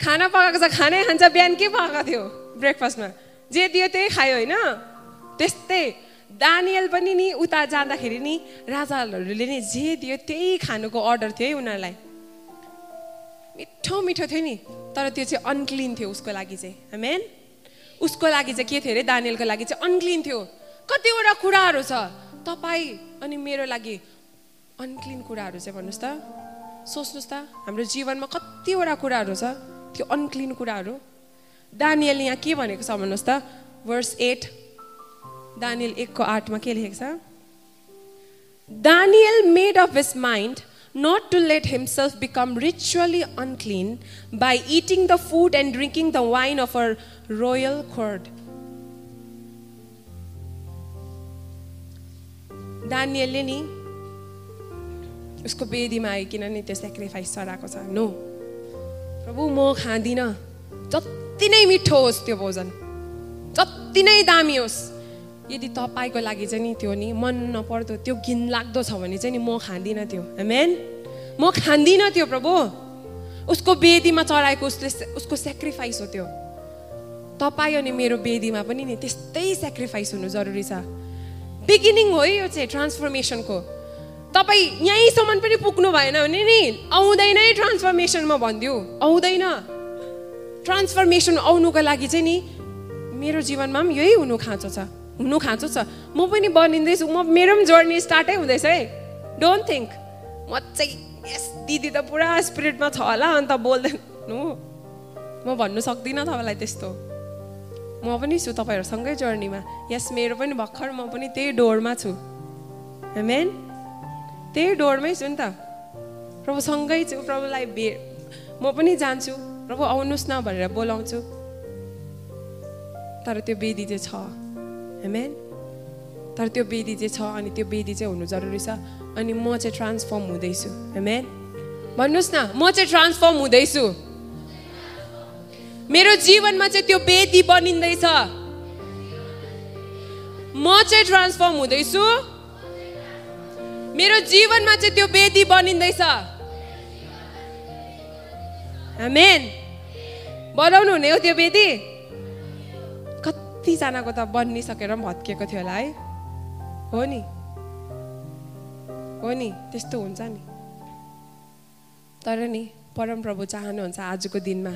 खाना पकाएको छ खानै खान्छ बिहान के पकाएको थियो ब्रेकफास्टमा जे दियो त्यही खायो होइन त्यस्तै दानियल पनि नि उता जाँदाखेरि नि राजाहरूले नि जे दियो त्यही खानुको अर्डर थियो है उनीहरूलाई मिठो मिठो थियो नि तर त्यो चाहिँ अनक्लिन थियो उसको लागि चाहिँ मेन उसको लागि चाहिँ के थियो अरे दानियलको लागि चाहिँ अनक्लिन थियो कतिवटा कुराहरू छ तपाईँ अनि मेरो लागि अनक्लिन कुराहरू चाहिँ भन्नुहोस् त। सोच्नुहोस् त हाम्रो जीवनमा कतिवटा कुराहरू छ त्यो अनक्लिन कुराहरू। दानियल यहाँ के भनेको छ भन्नुहोस् त? वर्स एट दानियल एकको आठमा के लेखेको छ? Daniel made up his mind not to let himself become ritually unclean by eating the food and drinking the wine of a royal court. दानियलले नि उसको बेदीमा आइकन नि त्यो सेक्रिफाइस चढाएको छ? नो प्रभु म खाँदिनँ। जति नै मिठो होस् त्यो भोजन। जति नै दामी होस्। यदि तपाईँको लागि चाहिँ नि त्यो नि मन नपर्दो त्यो घिन लाग्दो छ भने चाहिँ नि म खाँदिनँ त्यो। मेन म खाँदिनँ त्यो प्रभु। उसको बेदीमा चढाएको उसले उसको सेक्रिफाइस हो त्यो। तपाईँ अनि मेरो बेदीमा पनि नि त्यस्तै सेक्रिफाइस हुनु जरुरी छ। बिगिनिङ हो यो चाहिँ ट्रान्सफर्मेसनको तपाईँ यहीँसम्म पनि पुग्नु भएन भने नि आउँदैन ट्रान्सफर्मेसन म भनिदियो। आउँदैन। ट्रान्सफर्मेसन आउनुको लागि चाहिँ नि मेरो जीवनमा पनि यही हुनु खाँचो छ। हुनु खाँचो छ। म पनि बनिँदैछु। म मेरो पनि जर्नी स्टार्टै हुँदैछ है। डोन्ट थिङ्क म चाहिँ यस दिदी त पुरा स्पिरिटमा छ होला अन्त बोल्दैन म भन्नु सक्दिनँ तपाईँलाई त्यस्तो। म पनि छु तपाईँहरूसँगै जर्नीमा यस मेरो पनि भर्खर म पनि त्यही डोरमा छु। मेन त्यही डोरमै छु नि त। प्रभुसँगै छु प्रभुलाई भे म पनि जान्छु प्रभु आउनुहोस् न भनेर बोलाउँछु। तर त्यो वेदी चाहिँ छ हेमेन तर त्यो वेदी चाहिँ छ अनि त्यो वेदी चाहिँ हुनु जरुरी छ। अनि म चाहिँ ट्रान्सफर्म हुँदैछु हेमेन भन्नुहोस् न म चाहिँ ट्रान्सफर्म हुँदैछु। मेरो जीवनमा चाहिँ त्यो वेदी बनिँदैछ। म चाहिँ ट्रान्सफर्म हुँदैछु। मेरो जीवनमा चाहिँ त्यो वेदी बनिँदैछ। मेन बनाउनु हुने हो त्यो वेदी? कतिजनाको त बनिसकेर पनि भत्किएको थियो होला है। हो नि? हो नि? त्यस्तो हुन्छ नि। तर नि परमप्रभु चाहनुहुन्छ आजको दिनमा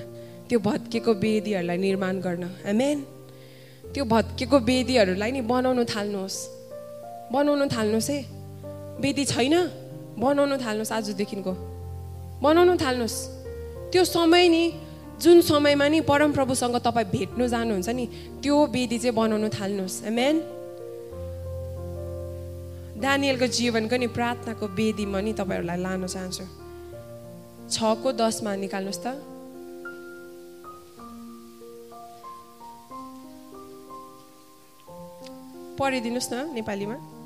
त्यो भत्केको वेदीहरूलाई निर्माण गर्न। मेन त्यो भत्केको वेदीहरूलाई नि बनाउनु थाल्नुहोस्। बनाउनु थाल्नुहोस् है। वेदी छैन? बनाउनु थाल्नुहोस् आजदेखिको। बनाउनु थाल्नुहोस्। त्यो समय नि जुन समयमा नि परमप्रभुसँग तपाईँ भेट्नु जानुहुन्छ नि त्यो वेदी चाहिँ बनाउनु थाल्नुहोस्। मेन दानियलको जीवनको नि प्रार्थनाको वेदीमा नि तपाईँहरूलाई लान चाहन्छु। छको दसमा निकाल्नुहोस् त। पढिदिनुहोस् न नेपालीमा।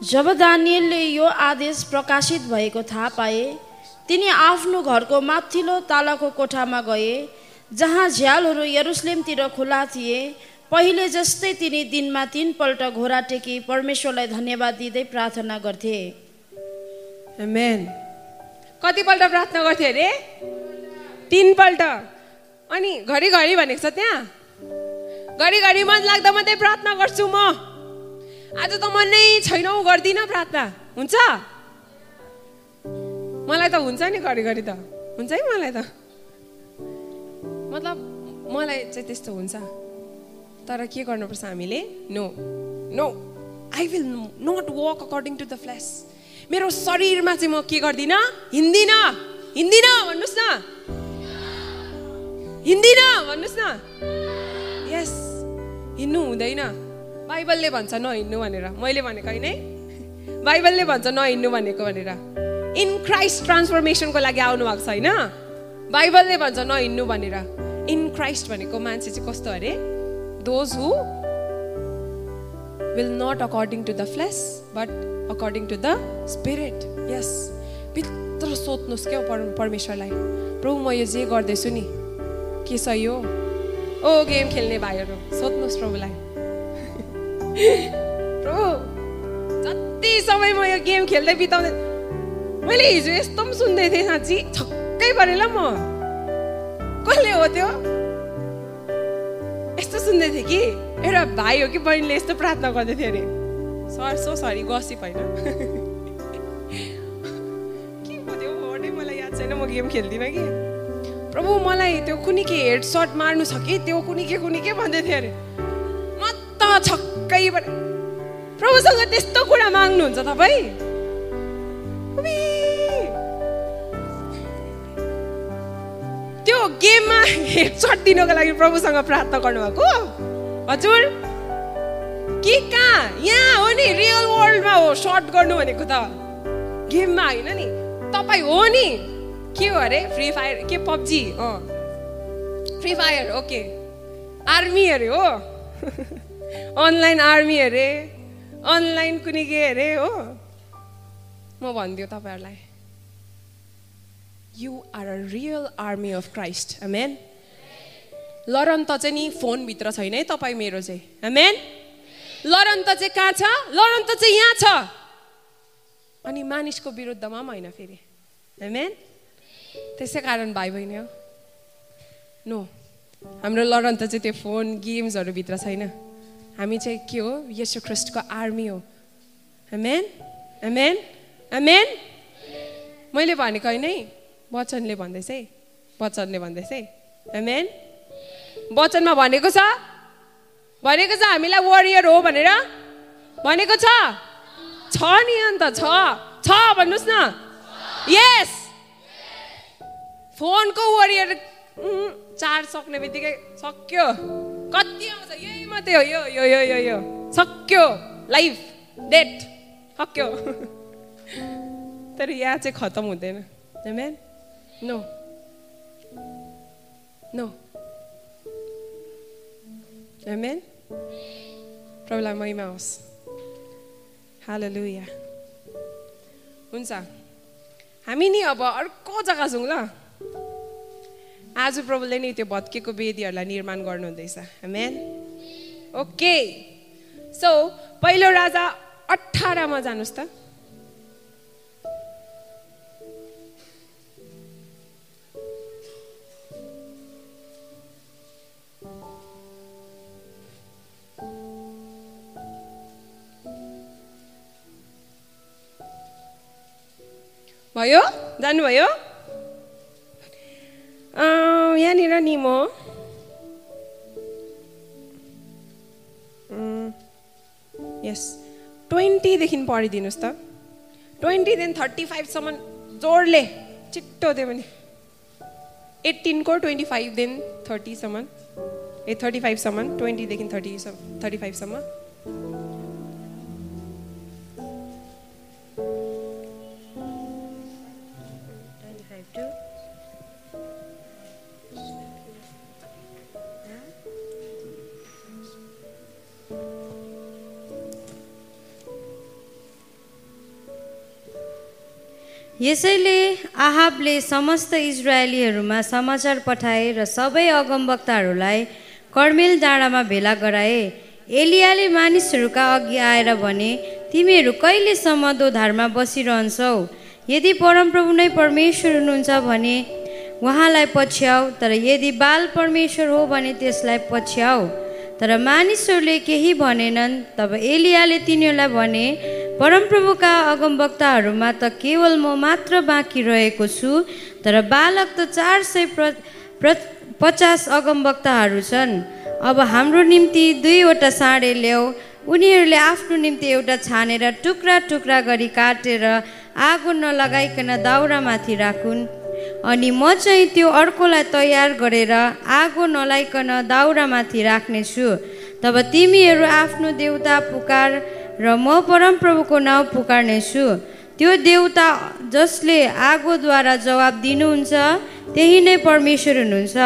जब दानियलले यो आदेश प्रकाशित भएको थाहा पाए तिनी आफ्नो घरको माथिल्लो तालाको कोठामा गए जहाँ झ्यालहरू यरुसलेमतिर खुला थिए। पहिले जस्तै तिनी दिनमा तिनपल्ट घोडा टेकी परमेश्वरलाई धन्यवाद दिँदै प्रार्थना गर्थे। मेन कतिपल्ट प्रार्थना गर्थे अरे? तिनपल्ट। अनि घरिघरि भनेको छ त्यहाँ? घरिघरि मन लाग्दा मात्रै प्रार्थना गर्छु म। आज त मनै छैनौ गर्दिनँ प्रार्थना। हुन्छ? मलाई त हुन्छ नि घरिघरि त। हुन्छ है मलाई त। मतलब मलाई चाहिँ त्यस्तो हुन्छ। तर के गर्नुपर्छ हामीले? No no I will not walk according to the flesh मेरो शरीरमा चाहिँ म के गर्दिनँ? हिँड्दिनँ। हिँड्दिनँ भन्नुहोस् न। हिँड्दिनँ भन्नुहोस् न। यस हिँड्नु हुँदैन। बाइबलले भन्छ नहिँड्नु भनेर। मैले भनेको होइन बाइबलले भन्छ नहिँड्नु भनेको भनेर। इन क्राइस्ट ट्रान्सफर्मेसनको लागि आउनु भएको छ होइन? बाइबलले भन्छ नहिँड्नु भनेर। इन क्राइस्ट भनेको मान्छे चाहिँ कस्तो अरे? Those who will not according to the flesh but according to the spirit यस भित्र सोध्नुहोस् क्या परमेश्वरलाई? प्रभु म यो जे गर्दैछु नि के सही हो? ओ गेम खेल्ने भाइहरू सोध्नुहोस् प्रभुलाई। प्रभु जति समय म यो गेम खेल्दै बिताउँदै मैले हिजो यस्तो पनि सुन्दै थिएँ साँच्ची छक्कै परेँ ल म कसले हो त्यो यस्तो सुन्दै थिएँ कि एउटा भाइ हो कि बहिनीले यस्तो प्रार्थना गर्दै थियो अरे सर सो सरी गसिप होइन के पो त्यो वर्डै मलाई याद छैन म गेम खेल्दिनँ कि प्रभु मलाई त्यो कुनै के हेड सर्ट मार्नु छ कि त्यो कुनै के कुनै के भन्दै थियो अरे छक्कै प्रभुसँग त्यस्तो कुरा माग्नुहुन्छ तपाईँ? त्यो गेममा हेड सर्ट दिनको लागि प्रभुसँग प्रार्थना गर्नुभएको हजुर। के कहाँ? यहाँ हो नि रियल वर्ल्डमा हो सर्ट गर्नु भनेको त। गेममा होइन नि। तपाईँ हो नि। के हो अरे? फ्री फायर के पब्जी? अँ। फ्री फायर ओके आर्मी अरे हो। अनलाइन आर्मी अरे अनलाइन कुनै के अरे हो। म भनिदियो तपाईँहरूलाई। You are a real army of Christ man learn त चाहिँ नि फोनभित्र छैन है तपाईँ मेरो चाहिँ। मेन लरन त चाहिँ कहाँ छ? लरन त चाहिँ यहाँ छ। अनि मानिसको विरुद्धमा पनि होइन फेरि। मेन त्यसै कारण भाइ बहिनी हो। नो हाम्रो लडन त चाहिँ त्यो फोन गेम्सहरूभित्र छैन। हामी चाहिँ के हो? यसो ख्रिस्टको आर्मी हो। एमेन एमेन एमेन मैले भनेको होइन है? वचनले भन्दैछ है? वचनले भन्दैछ है? एमेन वचनमा भनेको छ? भनेको छ हामीलाई वरियर हो भनेर? भनेको छ? छ नि अन्त छ। छ भन्नुहोस् न। यस फोनको वरियर चार्ज सक्ने बित्तिकै सक्यो। मात्रै हो यो यो यो यो यो सक्यो लाइफ डेट सक्यो तर यहाँ चाहिँ खतम हुँदैन म्यान नो नो म्यान प्रभुलाई महिमा होस् हालेलुया हुन्छ हामी नि अब अर्को जग्गा जाउँ ल आज प्रभुले नि त्यो भत्केको वेदीहरूलाई निर्माण गर्नुहुँदैछ म्यान ओके। सो पहिलो राजा अठारमा जानुहोस् त। भयो? जानुभयो? यहाँनिर नि म। यस ट्वेन्टीदेखि पढिदिनुहोस् त। ट्वेन्टीदेखि थर्टी फाइभसम्म जोडले। छिट्टो त्यो पनि एट्टिनको ट्वेन्टी फाइभदेखि थर्टीसम्म ए थर्टी फाइभसम्म ट्वेन्टीदेखि थर्टी थर्टी फाइभसम्म यसैले आहाबले समस्त इजरायलीहरूमा समाचार पठाए र सबै अगमवक्ताहरूलाई कर्मेल डाँडामा भेला गराए। एलियाले मानिसहरूका अघि आएर भने तिमीहरू कहिलेसम्म दोधारमा बसिरहन्छौ? यदि परमप्रभु नै परमेश्वर हुनुहुन्छ भने उहाँलाई पछ्याउ तर यदि बाल परमेश्वर हो भने त्यसलाई पछ्याउ। तर मानिसहरूले केही भनेनन् तब एलियाले तिनीहरूलाई भने परमप्रभुका अगमवक्ताहरूमा त केवल म मात्र बाँकी रहेको छु तर बालक त चार सय प्र, प्र पचास अगमवक्ताहरू छन्। अब हाम्रो निम्ति दुईवटा साँडे ल्याऊ। उनीहरूले आफ्नो निम्ति एउटा छानेर टुक्रा टुक्रा गरी काटेर आगो नलगाइकन दाउरामाथि राखुन्। अनि म चाहिँ त्यो अर्कोलाई तयार गरेर आगो नलाइकन दाउरामाथि राख्नेछु। तब तिमीहरू आफ्नो देउता पुकार र म परमप्रभुको नाउँ पुकार्नेछु। त्यो देउता जसले आगोद्वारा जवाब दिनुहुन्छ त्यही नै परमेश्वर हुनुहुन्छ।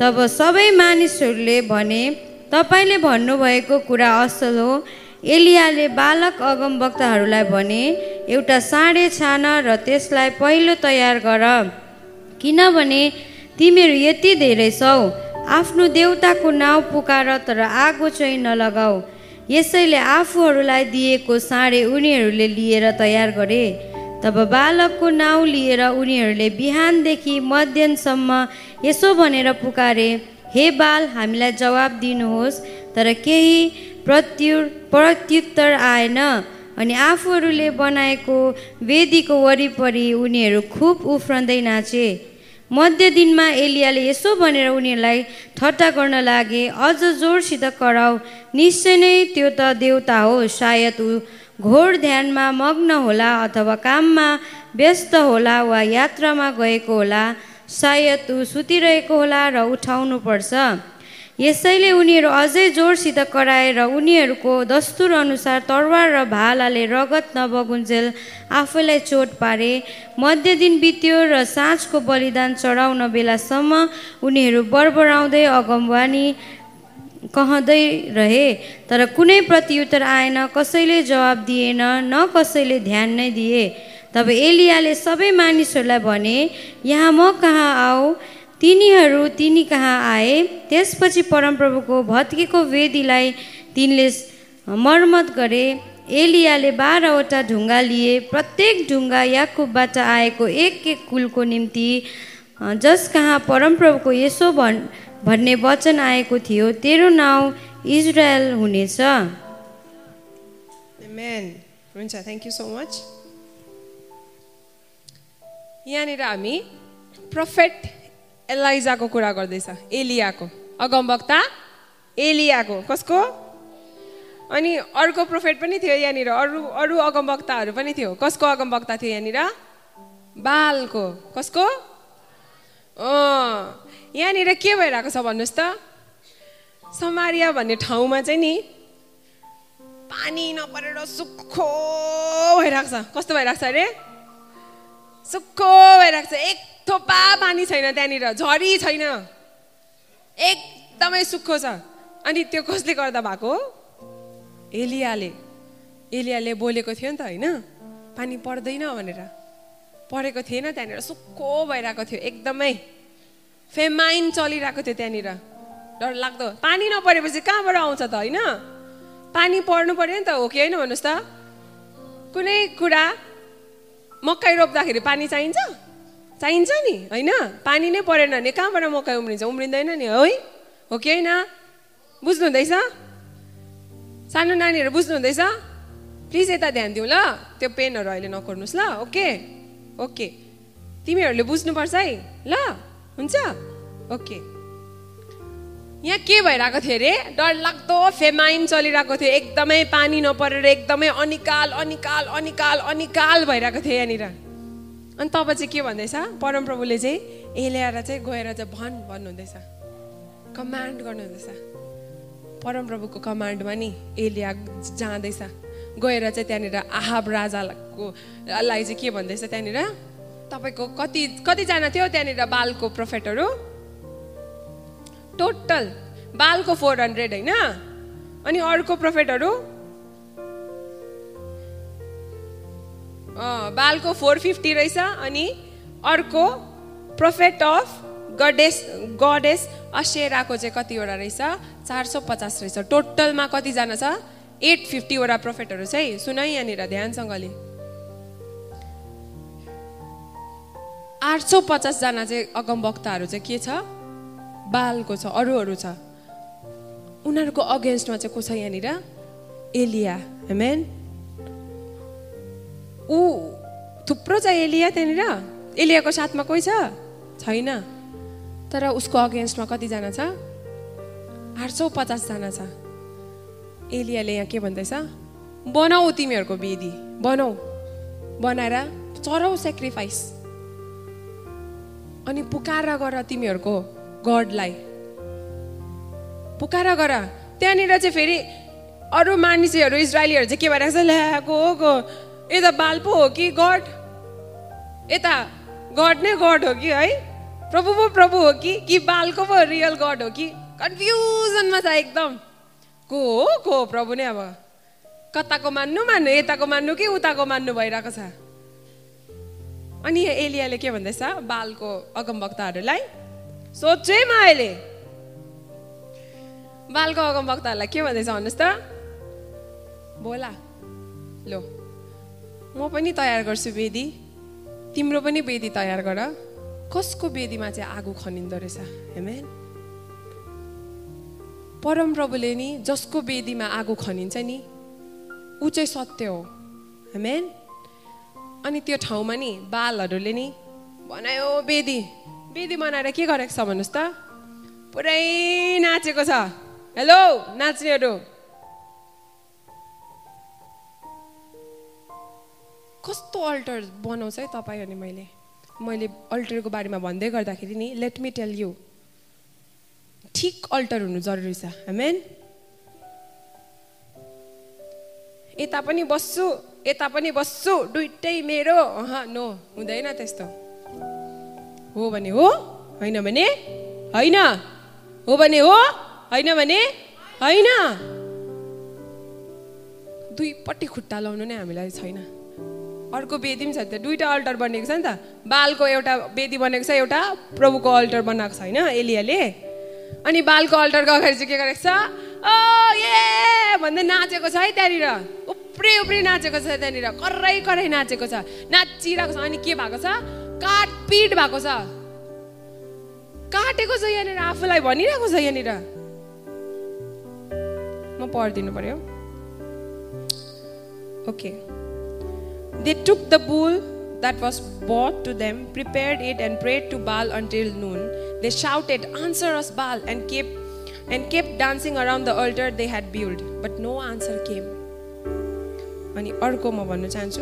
तब सबै मानिसहरूले भने तपाईँले भन्नुभएको कुरा असल हो। एलियाले बालक अगमवक्ताहरूलाई भने एउटा साँडे छान र त्यसलाई पहिलो तयार गर। किनभने तिमीहरू यति धेरै छौ। आफ्नो देउताको नाउँ पुकार तर आगो चाहिँ नलगाऊ। यसैले आफूहरूलाई दिएको साँडे उनीहरूले लिएर तयार गरे। तब बालकको नाउँ लिएर उनीहरूले बिहानदेखि मध्याहसम्म यसो भनेर पुकारे हे बाल हामीलाई जवाब दिनुहोस् तर केही प्रत्यु प्रत्युत्तर आएन अनि आफूहरूले बनाएको वेदीको वरिपरि उनीहरू खुब उफ्रँदै नाचे। मध्य दिनमा एलियाले यसो भनेर उनीहरूलाई ठट्टा गर्न लागे अझ जोडसित कराऊ निश्चय नै त्यो त देउता हो सायद ऊ घोर ध्यानमा मग्न होला अथवा काममा व्यस्त होला वा यात्रामा गएको होला सायद ऊ सुतिरहेको होला र उठाउनु पर्छ यसैले उनीहरू अझै जोडसित कराएर उनीहरूको दस्तुर अनुसार तरवार र भालाले रगत नबगुन्जेल आफैलाई चोट पारे। मध्य दिन बित्यो र साँझको बलिदान चढाउन बेलासम्म उनीहरू बरबराउँदै अगमवानी कहँदै रहे। तर कुनै प्रत्युत्तर आएन कसैले जवाब दिएन न कसैले ध्यान नै दिए। तब एलियाले सबै मानिसहरूलाई भने यहाँ म कहाँ आऊ? तिनीहरू तिनी कहाँ आए? त्यसपछि परमप्रभुको भत्केको वेदीलाई तिनले मर्मत गरे। एलियाले बाह्रवटा ढुङ्गा लिए। प्रत्येक ढुङ्गा याकुबबाट आएको एक एक कुलको निम्ति जस कहाँ परमप्रभुको यसो भन् भन्ने वचन आएको थियो तेरो नाउँ इजरायल हुनेछ। हुन्छ थ्याङ्क यू सो मच यहाँनिर हामी प्रोफेट एलाइजाको कुरा गर्दैछ। एलियाको। अगमवक्ता एलियाको। कसको? अनि अर्को प्रोफेट पनि थियो यहाँनिर। अरू अरू अगमवक्ताहरू पनि थियो। कसको अगमवक्ता थियो यहाँनिर? बालको। कसको? यहाँनिर के भइरहेको छ भन्नुहोस् त। समारिया भन्ने ठाउँमा चाहिँ नि पानी नपरेर सुक्खो भइरहेको छ। कस्तो भइरहेको छ अरे? सुक्खो भइरहेको छ। एक थोपा पानी छैन त्यहाँनिर झरी छैन। एकदमै सुक्खो छ। अनि त्यो कसले गर्दा भएको? एलियाले। एलियाले बोलेको थियो नि त होइन? पानी पर्दैन भनेर। परेको थिएन त्यहाँनिर सुक्खो भइरहेको थियो एकदमै। फेमाइन चलिरहेको थियो त्यहाँनिर। डर लाग्दो। पानी नपरेपछि कहाँबाट आउँछ त होइन? पानी पर्नु पऱ्यो नि त हो कि होइन भन्नुहोस् त। कुनै कुरा मकै रोप्दाखेरि पानी चाहिन्छ? चाहिन्छ नि होइन? पानी नै परेन भने कहाँबाट मकै उम्रिन्छ? उम्रिँदैन नि है? हो कि होइन? बुझ्नु हुँदैछ सानो नानीहरू बुझ्नु हुँदैछ प्लिज यता ध्यान दिउँ ल। त्यो पेनहरू अहिले नकोर्नुहोस् ल ओके? ओके। तिमीहरूले बुझ्नुपर्छ है? ल हुन्छ? ओके। यहाँ के भइरहेको थियो अरे? डरलाग्दो फेमाइन चलिरहेको थियो। एकदमै पानी नपरेर एकदमै अनिकाल अनिकाल अनिकाल अनिकाल भइरहेको थियो यहाँनिर। अनि तब चाहिँ के भन्दैछ? परमप्रभुले चाहिँ ए चाहिँ गएर चाहिँ भन भन्नुहुँदैछ। कमान्ड गर्नुहुँदैछ। परमप्रभुको कमान्डमा नि एलिया जाँदैछ। गएर चाहिँ त्यहाँनिर आहाब राजाको लाई चाहिँ के भन्दैछ त्यहाँनिर? तपाईँको कति कतिजना थियो त्यहाँनिर बालको प्रोफेटहरू? टोटल बालको फोर हन्ड्रेड होइन? अनि अर्को प्रोफेटहरू? बालको फोर फिफ्टी रहेछ अनि अर्को प्रोफेट अफ गडेस गडेस असेराको चाहिँ कतिवटा रहेछ? चार सौ पचास रहेछ। टोटलमा कतिजना छ? एट फिफ्टीवटा प्रोफेटहरू सुन है यहाँनिर ध्यानसँगले। आठ सौ पचासजना चाहिँ अगमवक्ताहरू चाहिँ के छ? बालको छ अरूहरू छ। उनीहरूको अगेन्स्टमा चाहिँ को छ यहाँनिर? एलिया। हेमेन ऊ थुप्रो छ एलिया त्यहाँनिर। एलियाको साथमा कोही छ? छैन। तर उसको अगेन्स्टमा कतिजना छ? आठ सौ पचासजना छ। एलियाले यहाँ के भन्दैछ? बनाऊ तिमीहरूको वेदी बनाऊ। बनाएर चराउ सेक्रिफाइस अनि पुकार गर तिमीहरूको गडलाई। पुकार गर। त्यहाँनिर चाहिँ फेरि अरू मानिसहरू इजरायलीहरू चाहिँ के भइरहेको छ? ल्याएको हो यता बाल पो हो कि गड? यता गड नै गड हो कि है? प्रभु पो प्रभु हो कि कि बालको पो रियल गड हो कि? कन्फ्युजनमा छ एकदम। को हो? को हो प्रभु नै अब? कताको मान्नु मान्नु यताको मान्नु कि उताको मान्नु भइरहेको छ? अनि एलियाले के भन्दैछ? बालको अगमवक्ताहरूलाई सोध्छु है म अहिले। बालको अगमवक्ताहरूलाई के भन्दैछ भन्नुहोस् त? बोला। लो। म पनि तयार गर्छु वेदी। तिम्रो पनि वेदी तयार गर। कसको वेदीमा चाहिँ आगो खनिँदो रहेछ? हेमेन परमप्रभुले नि जसको वेदीमा आगो खनिन्छ नि ऊ चाहिँ सत्य हो। हेमेन अनि त्यो ठाउँमा नि बालहरूले नि बनायो वेदी। वेदी बनाएर के गरेको छ भन्नुहोस् त? पुरै नाचेको छ। हेलो नाच्नेहरू। कस्तो अल्टर बनाउँछ है तपाईँ अनि मैले? मैले अल्टरको बारेमा भन्दै गर्दाखेरि नि लेट मी टेल यु ठिक अल्टर हुनु जरुरी छ। हेमेन यता पनि बस्छु यता पनि बस्छु दुइटै मेरो। अह नो हुँदैन त्यस्तो। हो भने हो होइन भने होइन। हो भने हो होइन भने होइन। दुईपट्टि खुट्टा लाउनु नै हामीलाई छैन। अर्को वेदी पनि छ त दुईवटा अल्टर बनेको छ नि त। बालको एउटा वेदी बनेको छ एउटा प्रभुको अल्टर बनाएको छ होइन? एलियाले। अनि बालको अल्टरको अगाडि चाहिँ के गरेको छ? ओ ए भन्दै नाचेको छ है त्यहाँनिर। उप्री उप्री नाचेको छ त्यहाँनिर। कराई कराई नाचेको छ। नाचिरहेको छ। अनि के भएको छ? काटपिट भएको छ। काटेको छ यहाँनिर। आफूलाई भनिरहेको छ यहाँनिर। म पढिदिनु पर्यो। Okay. They took the bull that was brought to them, prepared it, and prayed to Baal until noon. They shouted, Answer us, Baal, and kept, and kept dancing around the altar they had built. But no answer came. अनि अर्को म भन्न चाहन्छु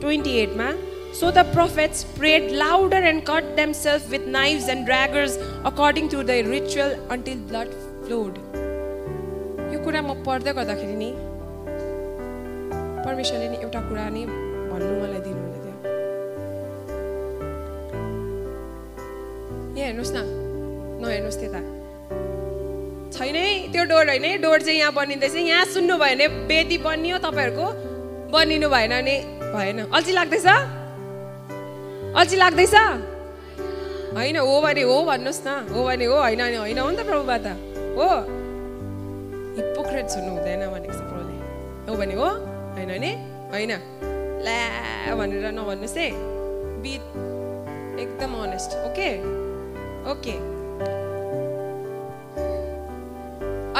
twenty एटमा so the prophets prayed louder and cut them self with knives and daggers according to the ritual until blood flowed यो कुरा म पढ्दै गर्दाखेरि नि परमेश्वरले नि एउटा कुरा नि भन्नु मलाई दिनुहुँदै थियो। यहाँ हेर्नुहोस् न नहेर्नुहोस् त्यता। छैन है त्यो डोर होइन है डोर चाहिँ यहाँ बनिँदैछ। यहाँ सुन्नु भयो भने वेदी बनियो तपाईँहरूको। बनिनु भएन भने भएन। अल्छी लाग्दैछ? अल्छी लाग्दैछ? होइन हो भने हो भन्नुहोस् न। हो भने हो होइन भने होइन हो नि त प्रभुबा त हो। हिपोक्रेट हुनु हुँदैन भनेको छ प्रभुले। हो भने हो होइन भने होइन। ल्या भनेर नभन्नुहोस् है बी एकदम अनेस्ट ओके ओके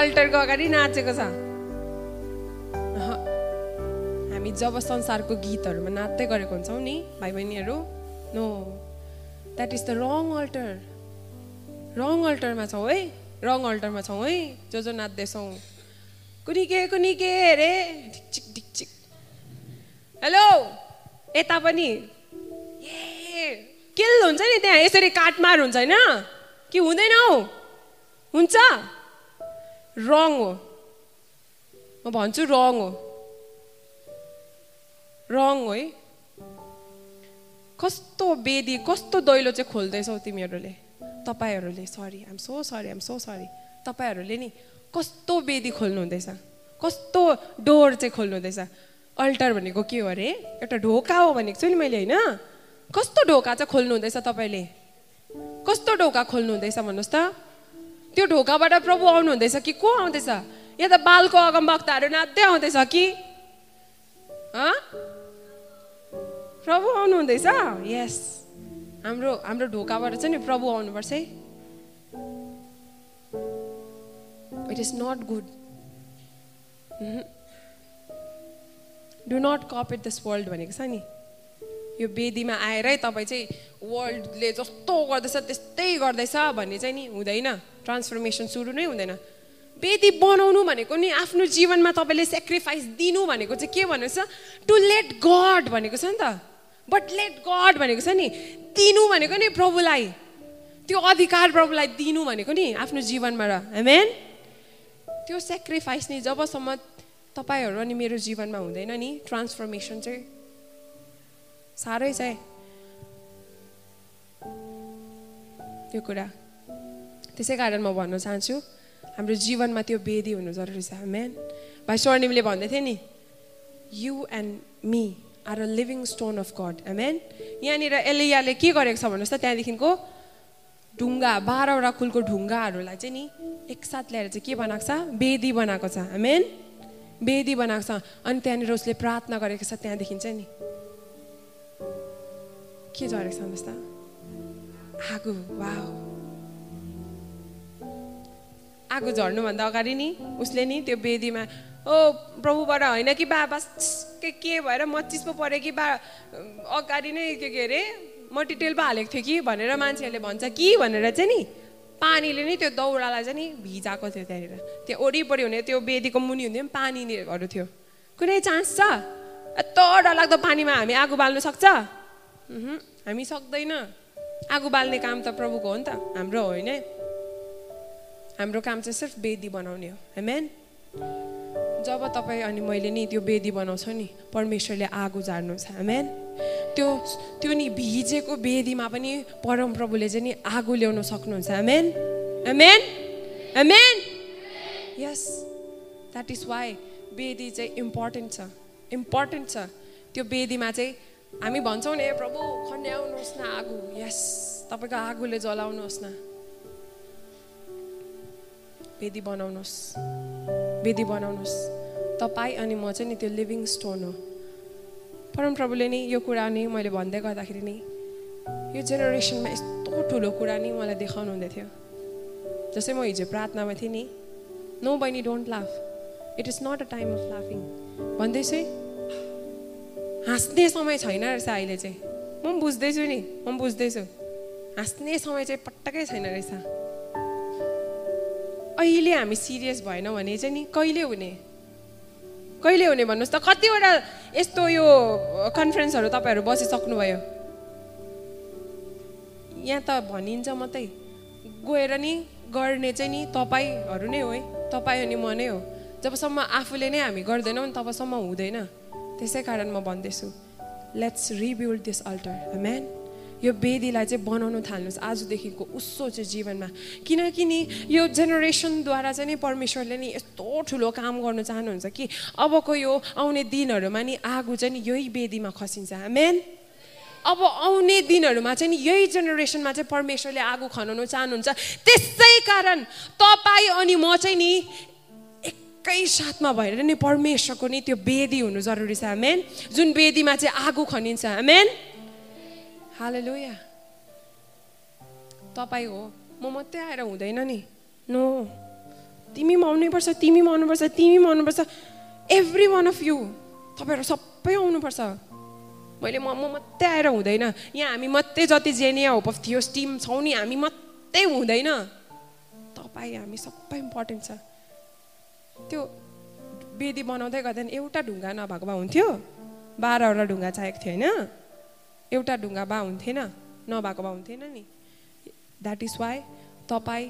अल्टरको अगाडि नाचेको छ। हामी जब संसारको गीतहरूमा नाच्दै गरेको हुन्छौँ नि भाइ बहिनीहरू no that is the wrong altar wrong अल्टरमा छौँ है रङ अल्टरमा छौँ है जो जो नाच्दैछौँ कुनी के कुनी के अरे ढिकचिक ढिकचिक हेलो यता पनि? ए किल हुन्छ नि त्यहाँ? यसरी काटमार हुन्छ होइन? कि हुँदैन हौ? हुन्छ? रङ हो। म भन्छु रङ हो। रङ हो है। कस्तो बेदी कस्तो दैलो चाहिँ खोल्दैछौ तिमीहरूले? तपाईँहरूले sorry am so sorry am so sorry तपाईँहरूले नि कस्तो बेदी खोल्नु हुँदैछ कस्तो डोर चाहिँ खोल्नु हुँदैछ अल्टर भनेको के हो अरे? एउटा ढोका हो भनेको छु नि मैले होइन? कस्तो ढोका चाहिँ खोल्नु हुँदैछ तपाईँले? कस्तो ढोका खोल्नु हुँदैछ भन्नुहोस् त। त्यो ढोकाबाट प्रभु आउनु हुँदैछ कि को आउँदैछ? या त बालको अगम वक्ताहरू नाच्दै आउँदैछ कि? प्रभु आउनु हुँदैछ? यस हाम्रो हाम्रो ढोकाबाट चाहिँ नि प्रभु आउनुपर्छ है। It is not good do not copy it this world भनेको छ नि। यो वेदीमा आएरै तपाईँ चाहिँ वर्ल्डले जस्तो गर्दैछ त्यस्तै गर्दैछ भन्ने चाहिँ नि हुँदैन। ट्रान्सफर्मेसन सुरु नै हुँदैन। वेदी बनाउनु भनेको नि आफ्नो जीवनमा तपाईँले सेक्रिफाइस दिनु भनेको चाहिँ के छ? टु लेट गड भनेको छ नि त। बट लेट गड भनेको छ नि दिनु भनेको नि प्रभुलाई। त्यो अधिकार प्रभुलाई दिनु भनेको नि आफ्नो जीवनबाट हेमेन त्यो सेक्रिफाइस नि जबसम्म तपाईँहरू अनि मेरो जीवनमा हुँदैन नि? ट्रान्सफर्मेसन चाहिँ साह्रै छ है। त्यो कुरा। त्यसै कारण म भन्न चाहन्छु हाम्रो जीवनमा त्यो वेदी हुनु जरुरी छ। म्यान भाइ स्वर्णिमले भन्दै थियो नि you and me are a living stone of God amen यहाँनिर एलियाले के गरेको छ भन्नुहोस् त त्यहाँदेखिको ढुङ्गा बाह्रवटा कुलको ढुङ्गाहरूलाई चाहिँ नि एकसाथ ल्याएर चाहिँ के बनाएको छ? वेदी बनाएको छ। आमेन वेदी बनाएको छ। अनि त्यहाँनिर उसले प्रार्थना गरेको छ त्यहाँदेखि चाहिँ नि के झरेको छ भन्नुहोस् त आगो वा आगो झर्नुभन्दा अगाडि नि उसले नि त्यो वेदीमा ओ प्रभुबाट होइन कि बा बस के के भएर मचिस पो पऱ्यो कि बा अगाडि नै के के अरे मटिटेल पो हालेको थियो कि? भनेर मान्छेहरूले भन्छ कि? भनेर चाहिँ नि पानीले नै त्यो दौडालाई चाहिँ नि भिजाएको थियो त्यहाँनिर। त्यो वरिपरि हुने त्यो बेदीको मुनि हुने पनि पानीहरू थियो। कुनै चान्स छ? यत्रो डरलाग्दो पानीमा हामी आगो बाल्नु सक्छ? हामी सक्दैन। आगो बाल्ने काम त प्रभुको हो नि त हाम्रो होइन। हाम्रो काम चाहिँ सिर्फ बेदी बनाउने हो। हेमेन जब तपाईँ अनि मैले नि त्यो बेदी बनाउँछ नि परमेश्वरले आगो झार्नुहुन्छ। हेमेन त्यो त्यो नि भिजेको बेदीमा पनि परम प्रभुले चाहिँ नि आगो ल्याउन सक्नुहुन्छ। Amen amen amen yes that is why Bedi चाहिँ इम्पोर्टेन्ट छ। इम्पोर्टेन्ट छ। त्यो बेदीमा चाहिँ हामी भन्छौँ नि प्रभु खन्याउनुहोस् न आगो। यस तपाईँको आगोले जलाउनुहोस् न। वेदी बनाउनुहोस्। वेदी बनाउनुहोस्। तपाईँ अनि म चाहिँ नि त्यो लिभिङ स्टोन हो। परमप्रभुले नि यो कुरा नि मैले भन्दै गर्दाखेरि नि यो जेनेरेसनमा यस्तो ठुलो कुरा नि मलाई देखाउनु हुँदै थियो। जस्तै म हिजो प्रार्थनामा थिएँ नि नो बहिनी don't laugh it is not a time of लाफिङ भन्दैछु हाँस्ने समय छैन रहेछ अहिले चाहिँ। म पनि बुझ्दैछु नि म पनि बुझ्दैछु। हाँस्ने समय चाहिँ पटक्कै छैन रहेछ। अहिले हामी सिरियस भएन भने चाहिँ नि कहिले हुने? कहिले हुने भन्नुहोस् त? कतिवटा यस्तो यो कन्फरेन्सहरू तपाईँहरू बसिसक्नुभयो? यहाँ त भनिन्छ मात्रै गएर नि गर्ने चाहिँ नि तपाईँहरू नै हो है तपाईँ अनि म नै हो। जबसम्म आफूले नै हामी गर्दैनौँ नि तबसम्म हुँदैन। त्यसै कारण म भन्दैछु let's rebuild this altar man यो वेदीलाई चाहिँ बनाउनु थाल्नुहोस्। आजदेखिको उसो चाहिँ जीवनमा। किनकि नि यो जेनेरेसनद्वारा चाहिँ नि परमेश्वरले नि यस्तो ठुलो काम गर्नु चाहनुहुन्छ कि अबको यो आउने दिनहरूमा नि आगो चाहिँ यही वेदीमा खसिन्छ। म्यान अब आउने दिनहरूमा चाहिँ नि यही जेनेरेसनमा चाहिँ परमेश्वरले आगो खनाउनु चाहनुहुन्छ। त्यसै कारण तपाईँ अनि म चाहिँ नि एकै साथमा भएर नि परमेश्वरको नि त्यो वेदी हुनु जरुरी छ। मेन जुन वेदीमा चाहिँ आगो खनिन्छ। मेन हालेलुया तपाईँ हो म मात्रै आएर हुँदैन नि नो तिमी पनि आउनैपर्छ तिमी पनि आउनुपर्छ तिमी पनि आउनुपर्छ एभ्री वान अफ यु तपाईँहरू सबै आउनुपर्छ मैले म म मात्रै आएर हुँदैन यहाँ हामी मात्रै जति जेनिया होप अफ थियोस् टिम छौँ नि हामी मात्रै हुँदैन तपाईँ हामी सबै इम्पोर्टेन्ट छ त्यो वेदी बनाउँदै गर्दा एउटा ढुङ्गा नभएको भए हुन्थ्यो बाह्रवटा ढुङ्गा चाहिएको थियो होइन एउटा ढुङ्गा बा हुन्थेन नभएको भए हुन्थेन नि। द्याट इज वाइ तपाईँ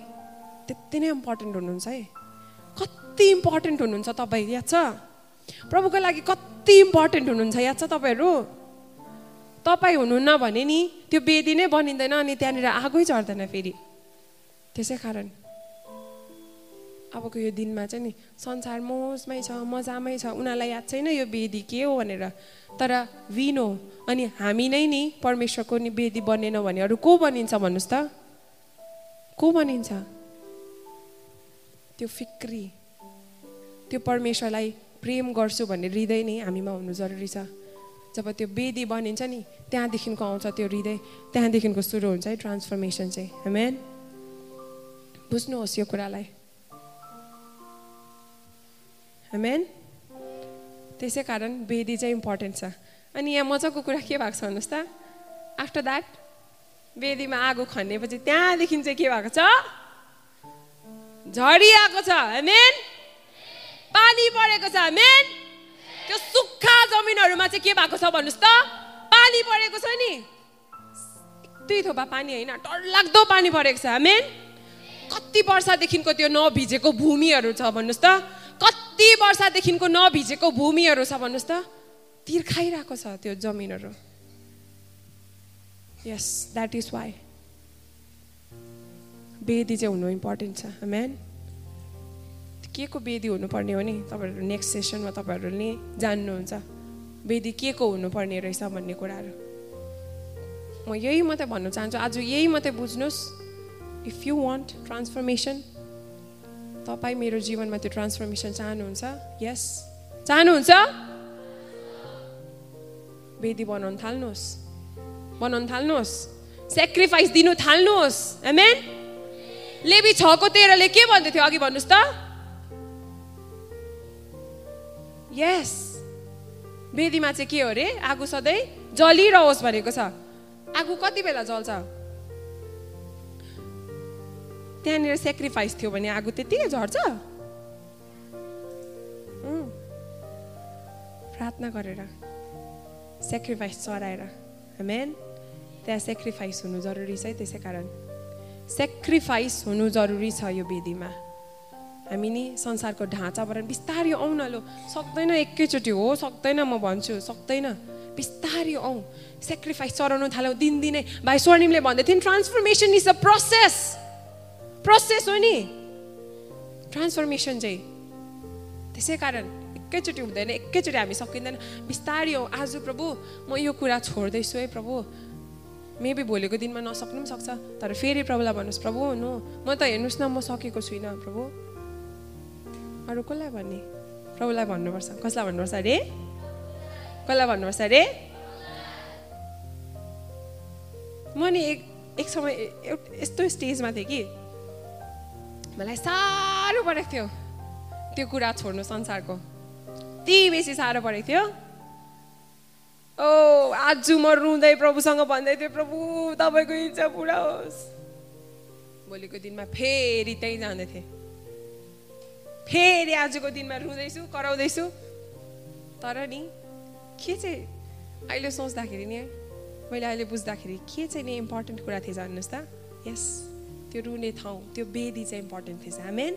त्यति नै इम्पोर्टेन्ट हुनुहुन्छ है। कति इम्पोर्टेन्ट हुनुहुन्छ तपाईँ याद छ? प्रभुको लागि कति इम्पोर्टेन्ट हुनुहुन्छ याद छ तपाईँहरू? तपाईँ हुनुहुन्न भने नि त्यो बेदी नै बनिँदैन अनि त्यहाँनिर आगै झर्दैन फेरि। त्यसै कारण अबको यो दिनमा चाहिँ नि संसार मोजमै छ मजामै छ उनीहरूलाई याद छैन यो वेदी के हो भनेर। तर विनो अनि हामी नै नि परमेश्वरको नि वेदी बनेन भने अरू को बनिन्छ भन्नुहोस् त? को बनिन्छ? त्यो फिक्री त्यो परमेश्वरलाई प्रेम गर्छु भन्ने हृदय नै हामीमा हुनु जरुरी छ। जब त्यो वेदी बनिन्छ नि त्यहाँदेखिको आउँछ त्यो हृदय त्यहाँदेखिको सुरु हुन्छ है ट्रान्सफर्मेसन चाहिँ। हेमेन बुझ्नुहोस् यो कुरालाई। हेमेन त्यसै कारण वेदी चाहिँ इम्पोर्टेन्ट छ। अनि यहाँ मजाको कुरा के भएको छ भन्नुहोस् त? आफ्टर द्याट वेदीमा आगो खनेपछि त्यहाँदेखि चाहिँ के भएको छ? झरी आएको छ। हेमेन पानी परेको छ। हेमेन त्यो सुक्खा जमिनहरूमा चाहिँ के भएको छ भन्नुहोस् त? पानी परेको छ नि। दुई थोपा पानी होइन डरलाग्दो पानी परेको छ। हेमेन कति वर्षदेखिको त्यो नभिजेको भूमिहरू छ भन्नुहोस् त? कति वर्षदेखिको नभिजेको भूमिहरू छ भन्नुहोस् त। तिर्खाइरहेको छ त्यो जमिनहरू। यस द्याट इज वाइ वेदी चाहिँ हुनु इम्पोर्टेन्ट छ। म्यान के को वेदी हुनुपर्ने हो नि? तपाईँहरू नेक्स्ट सेसनमा तपाईँहरूले जान्नुहुन्छ। वेदी के को हुनुपर्ने रहेछ भन्ने कुराहरू। म यही मात्रै भन्न चाहन्छु। आज यही मात्रै बुझ्नुहोस्। इफ यु वान्ट ट्रान्सफर्मेसन तपाईँ मेरो जीवनमा त्यो ट्रान्सफर्मेसन चाहनुहुन्छ? यस चाहनुहुन्छ? वेदी बनाउनु थाल्नुहोस्। बनाउनु थाल्नुहोस्। सेक्रिफाइस दिनु थाल्नुहोस्। एमेन लेबी छको तेह्रले के भन्दै थियो अघि भन्नुहोस् त? यस वेदीमा चाहिँ के हो अरे? आगो सधैँ जलिरहोस् भनेको छ। आगो कति बेला जल्छ? त्यहाँनिर सेक्रिफाइस थियो भने आगो त्यत्तिकै झर्छ? प्रार्थना गरेर सेक्रिफाइस चढाएर। मेन त्यहाँ सेक्रिफाइस हुनु जरुरी छ त्यसै कारण। सेक्रिफाइस हुनु जरुरी छ यो वेदीमा हामी नि संसारको ढाँचाबाट बिस्तारै आउँ न लो। सक्दैन एकैचोटि हो सक्दैन म भन्छु सक्दैन। बिस्तारै आउँ। सेक्रिफाइस चढाउनु थाल्यौँ दिनदिनै। भाइ स्वर्णिमले भन्दै थियो transformation is a process process हो नि। ट्रान्सफर्मेसन चाहिँ। त्यसै कारण एकैचोटि हुँदैन एकैचोटि हामी सकिँदैन। बिस्तारै हो आज प्रभु म यो कुरा छोड्दैछु है प्रभु। मेबी भोलिको दिनमा नसक्नु पनि सक्छ तर फेरि प्रभुलाई भन्नुहोस् प्रभु नो म त हेर्नुहोस् न म सकेको छुइनँ प्रभु। अरू कसलाई भन्ने? प्रभुलाई भन्नुपर्छ। कसलाई भन्नुपर्छ अरे? कसलाई भन्नुपर्छ अरे? म नि एक एक समय यस्तो स्टेजमा थिएँ कि मलाई साह्रो परेको थियो त्यो कुरा छोड्नु संसारको यति बेसी साह्रो परेको थियो ओ आज म रुँदै प्रभुसँग भन्दै थिएँ प्रभु तपाईँको इच्छा पुरा होस् भोलिको दिनमा फेरि त्यहीँ जाँदै थिएँ फेरि आजको दिनमा रुँदैछु कराउँदैछु तर नि के चाहिँ अहिले सोच्दाखेरि नि मैले अहिले बुझ्दाखेरि के चाहिँ नि इम्पोर्टेन्ट कुरा थिएछ भन्नुहोस् त यस त्यो रुने ठाउँ त्यो बेदी चाहिँ इम्पोर्टेन्ट थिएछ हामेन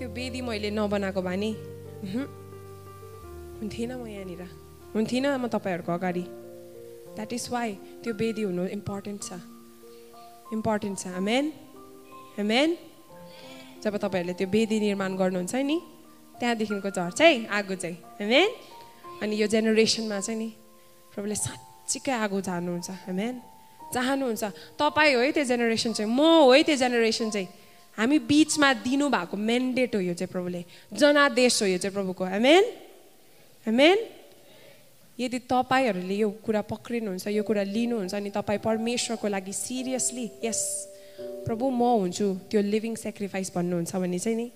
त्यो बेदी मैले नबनाएको भए नि हुन्थेन म यहाँनिर। हुन्थिनँ म तपाईँहरूको अगाडि। द्याट इज वाइ त्यो बेदी हुनु इम्पोर्टेन्ट छ। इम्पोर्टेन्ट छ हेमेन हेमेन जब तपाईँहरूले त्यो बेदी निर्माण गर्नुहुन्छ नि त्यहाँदेखिको झर्छ है आगो चाहिँ हेमेन अनि यो जेनेरेसनमा चाहिँ नि प्रभुले साँच्चीकै आगो चाहनुहुन्छ हेमेन चाहनुहुन्छ। तपाईँ हो है त्यो जेनेरेसन चाहिँ म हो है त्यो जेनेरेसन चाहिँ। हामी बिचमा दिनुभएको मेन्डेट हो यो चाहिँ प्रभुले। जनादेश हो यो चाहिँ प्रभुको। हेमेन हेमेन यदि तपाईँहरूले यो कुरा पक्रिनुहुन्छ यो कुरा लिनुहुन्छ अनि तपाईँ परमेश्वरको लागि सिरियसली यस प्रभु म हुन्छु त्यो लिभिङ सेक्रिफाइस भन्नुहुन्छ भने चाहिँ नि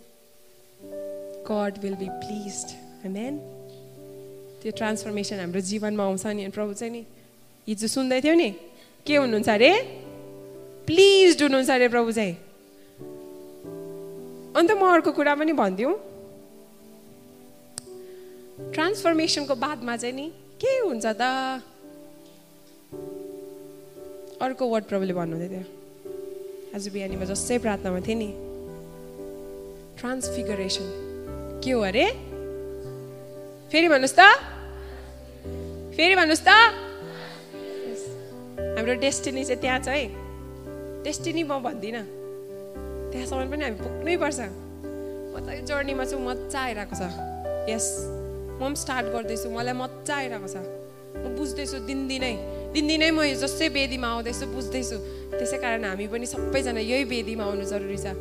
गड विल बी प्लिज हेमेन त्यो ट्रान्सफर्मेसन हाम्रो जीवनमा आउँछ नि। प्रभु चाहिँ नि हिजो सुन्दै थियो नि के हुनुहुन्छ अरे? प्लिज हुनुहुन्छ अरे प्रभु चाहिँ। अन्त म अर्को कुरा पनि भनिदिउँ। ट्रान्सफर्मेसनको बादमा चाहिँ नि के हुन्छ त? अर्को वर्ड प्रभुले भन्नुहुँदै थियो। आज बिहानीमा जसै प्रार्थनामा थिएँ नि। ट्रान्सफिगरेसन के हो अरे? फेरि भन्नुहोस् त। फेरि भन्नुहोस् त। हाम्रो डेस्टिनी चाहिँ त्यहाँ छ है। डेस्टिनी म भन्दिनँ। त्यहाँसम्म पनि हामी पुग्नै पर्छ। त जर्नीमा चाहिँ मजा आइरहेको छ। यस म पनि स्टार्ट गर्दैछु। मलाई मजा आइरहेको छ। म बुझ्दैछु दिनदिनै। दिनदिनै म यो जस्तै वेदीमा आउँदैछु बुझ्दैछु। त्यसै कारण हामी पनि सबैजना यही वेदीमा आउनु जरुरी छ।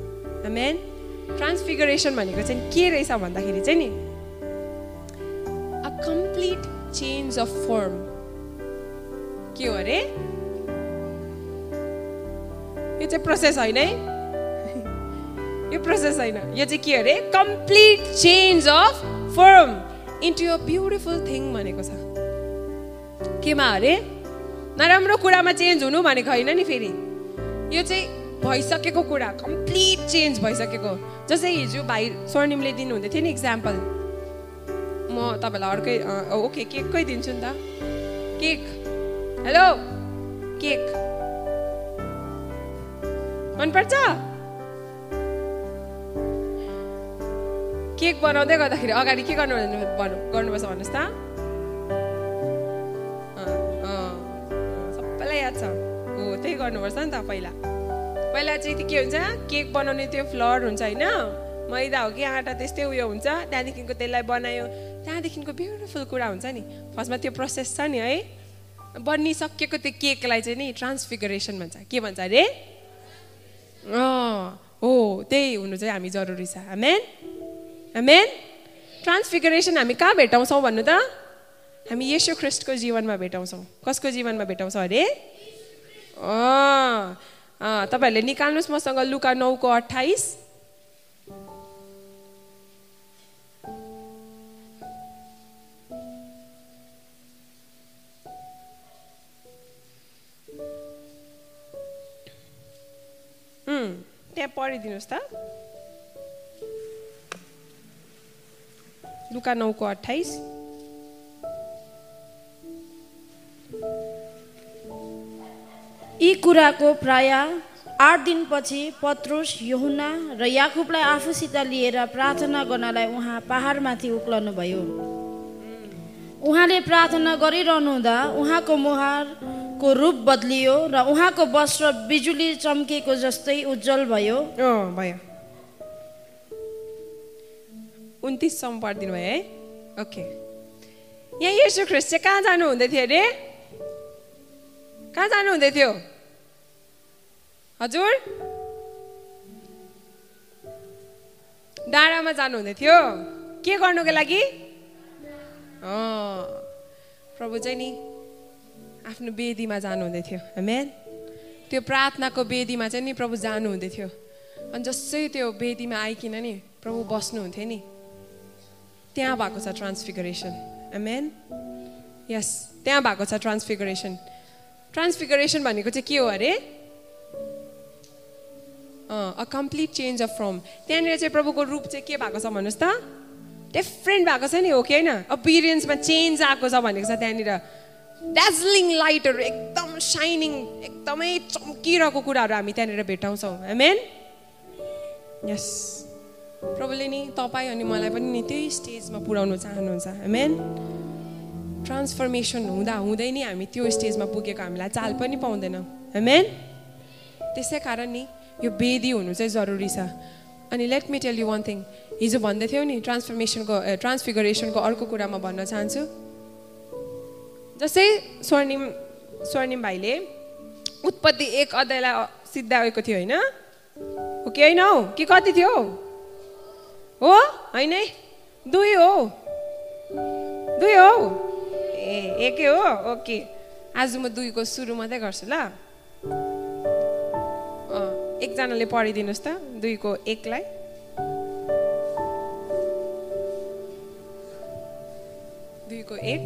मेन ट्रान्सफिगरेसन भनेको चाहिँ के रहेछ भन्दाखेरि चाहिँ नि a complete change of form के हो अरे? यो चाहिँ प्रोसेस होइन है? यो प्रोसेस होइन। यो चाहिँ के अरे? Complete change of form into a beautiful thing भनेको छ। केमा अरे? नराम्रो कुरामा चेन्ज हुनु भनेको होइन नि फेरि। यो चाहिँ भइसकेको कुरा कम्प्लिट चेन्ज भइसकेको। जस्तै हिजो भाइ स्वर्णिमले दिनुहुँदै थियो नि इक्जाम्पल म तपाईँलाई अर्कै ओके केककै दिन्छु नि त। केक। हेलो। केक। मनपर्छ? केक बनाउँदै गर्दाखेरि अगाडि के गर्नु गर्नुपर्छ भन्नुहोस् त। सबैलाई याद छ। हो त्यही गर्नुपर्छ नि त पहिला। पहिला चाहिँ के हुन्छ? केक बनाउने त्यो फ्लर हुन्छ होइन? मैदा हो कि आँटा त्यस्तै उयो हुन्छ। त्यहाँदेखिको त्यसलाई बनायो। त्यहाँदेखिको ब्युटिफुल कुरा हुन्छ नि। फर्स्टमा त्यो प्रोसेस छ नि है। बनिसकेको त्यो केकलाई चाहिँ नि ट्रान्सफिगरेसन भन्छ। के भन्छ अरे? हो त्यही हुनु चाहिँ हामी जरुरी छ आमेन आमेन ट्रान्सफिगरेसन हामी कहाँ भेटाउँछौँ भन्नु त हामी यशु ख्रिस्टको जीवनमा भेटाउँछौँ कसको जीवनमा भेटाउँछौँ अरे तपाईँहरूले निकाल्नुहोस् मसँग लुका नौको अठाइस त्यहाँ पढिदिनुहोस् त लुका नौको अठाइस यी कुराको प्राय आठ दिनपछि पत्रुस यहुना र याकुबलाई आफूसित लिएर प्रार्थना गर्नलाई उहाँ पहाडमाथि उक्लनु भयो उहाँले प्रार्थना गरिरहनु हुँदा उहाँको मुहारको रूप बदलियो र उहाँको वस्त्र बिजुली चम्केको जस्तै उज्जवल भयो। भयो। उन्तिससम्म पढिदिनु भयो है? ओके। यहाँ यसो ख्रिस्ट चाहिँ कहाँ जानु हुँदै थियो अरे? कहाँ जानु हुँदै थियो? हजुर? डाँडामा जानु हुँदै थियो। के गर्नुको लागि? प्रभु चाहिँ नि आफ्नो वेदीमा जानु हुँदै थियो। मेन त्यो प्रार्थनाको वेदीमा चाहिँ नि प्रभु जानु हुँदै थियो। अनि जसै त्यो वेदीमा आइकन नि प्रभु बस्नुहुन्थ्यो नि। त्यहाँ भएको छ ट्रान्सफिगरेसन। मेन यस त्यहाँ भएको छ ट्रान्सफिगरेसन। ट्रान्सफिगरेसन भनेको चाहिँ के हो अरे? A complete change of form त्यहाँनिर चाहिँ प्रभुको रूप चाहिँ के भएको छ भन्नुहोस् त? डिफ्रेन्ट भएको छ नि हो कि होइन? अपिरियन्समा चेन्ज आएको छ भनेको छ त्यहाँनिर। डार्जिलिङ लाइटहरू एकदम साइनिङ एकदमै चम्किरहेको कुराहरू हामी त्यहाँनिर भेटाउँछौँ। मेन यस प्रभुले नि तपाईँ अनि मलाई पनि नि त्यही स्टेजमा पुऱ्याउनु चाहनुहुन्छ। मेन ट्रान्सफर्मेसन हुँदा हुँदै नि हामी त्यो स्टेजमा पुगेको हामीलाई चाल पनि पाउँदैनौँ। मेन त्यसै कारण नि यो वेदी हुनु चाहिँ जरुरी छ। अनि let me tell you one thing हिजो भन्दै थियौ नि ट्रान्सफर्मेसनको ट्रान्सफिगरेसनको अर्को कुरा म भन्न चाहन्छु। जस्तै स्वर्णिम स्वर्णिम भाइले उत्पत्ति एक अध्यायलाई सिद्धाएको थियो होइन? हो कि होइन हौ? कि कति थियो हो? होइन है? दुई हो। दुई हो? ए एकै हो? ओके। आज म दुईको सुरु मात्रै गर्छु ल। एकजनाले पढिदिनुहोस् त दुईको एकलाई। दुईको एक।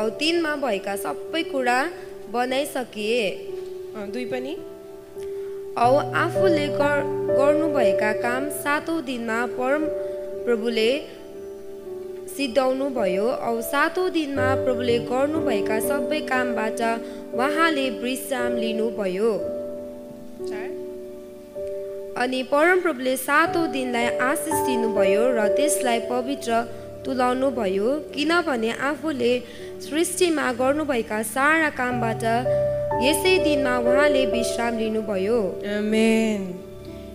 औ तिनमा भएका सबै कुरा बनाइसकिए। दुई पनि। औ आफूले गर- गर्नुभएका काम सातौँ दिनमा परम प्रभुले सिद्धाउनु भयो। औ सातौँ दिनमा प्रभुले गर्नुभएका सबै कामबाट उहाँले विश्राम लिनुभयो। अनि परमप्रभुले सातौँ दिनलाई आशिष दिनुभयो र त्यसलाई पवित्र तुलाउनु भयो किनभने आफूले सृष्टिमा गर्नुभएका सारा कामबाट यसै दिनमा उहाँले विश्राम लिनुभयो। Amen.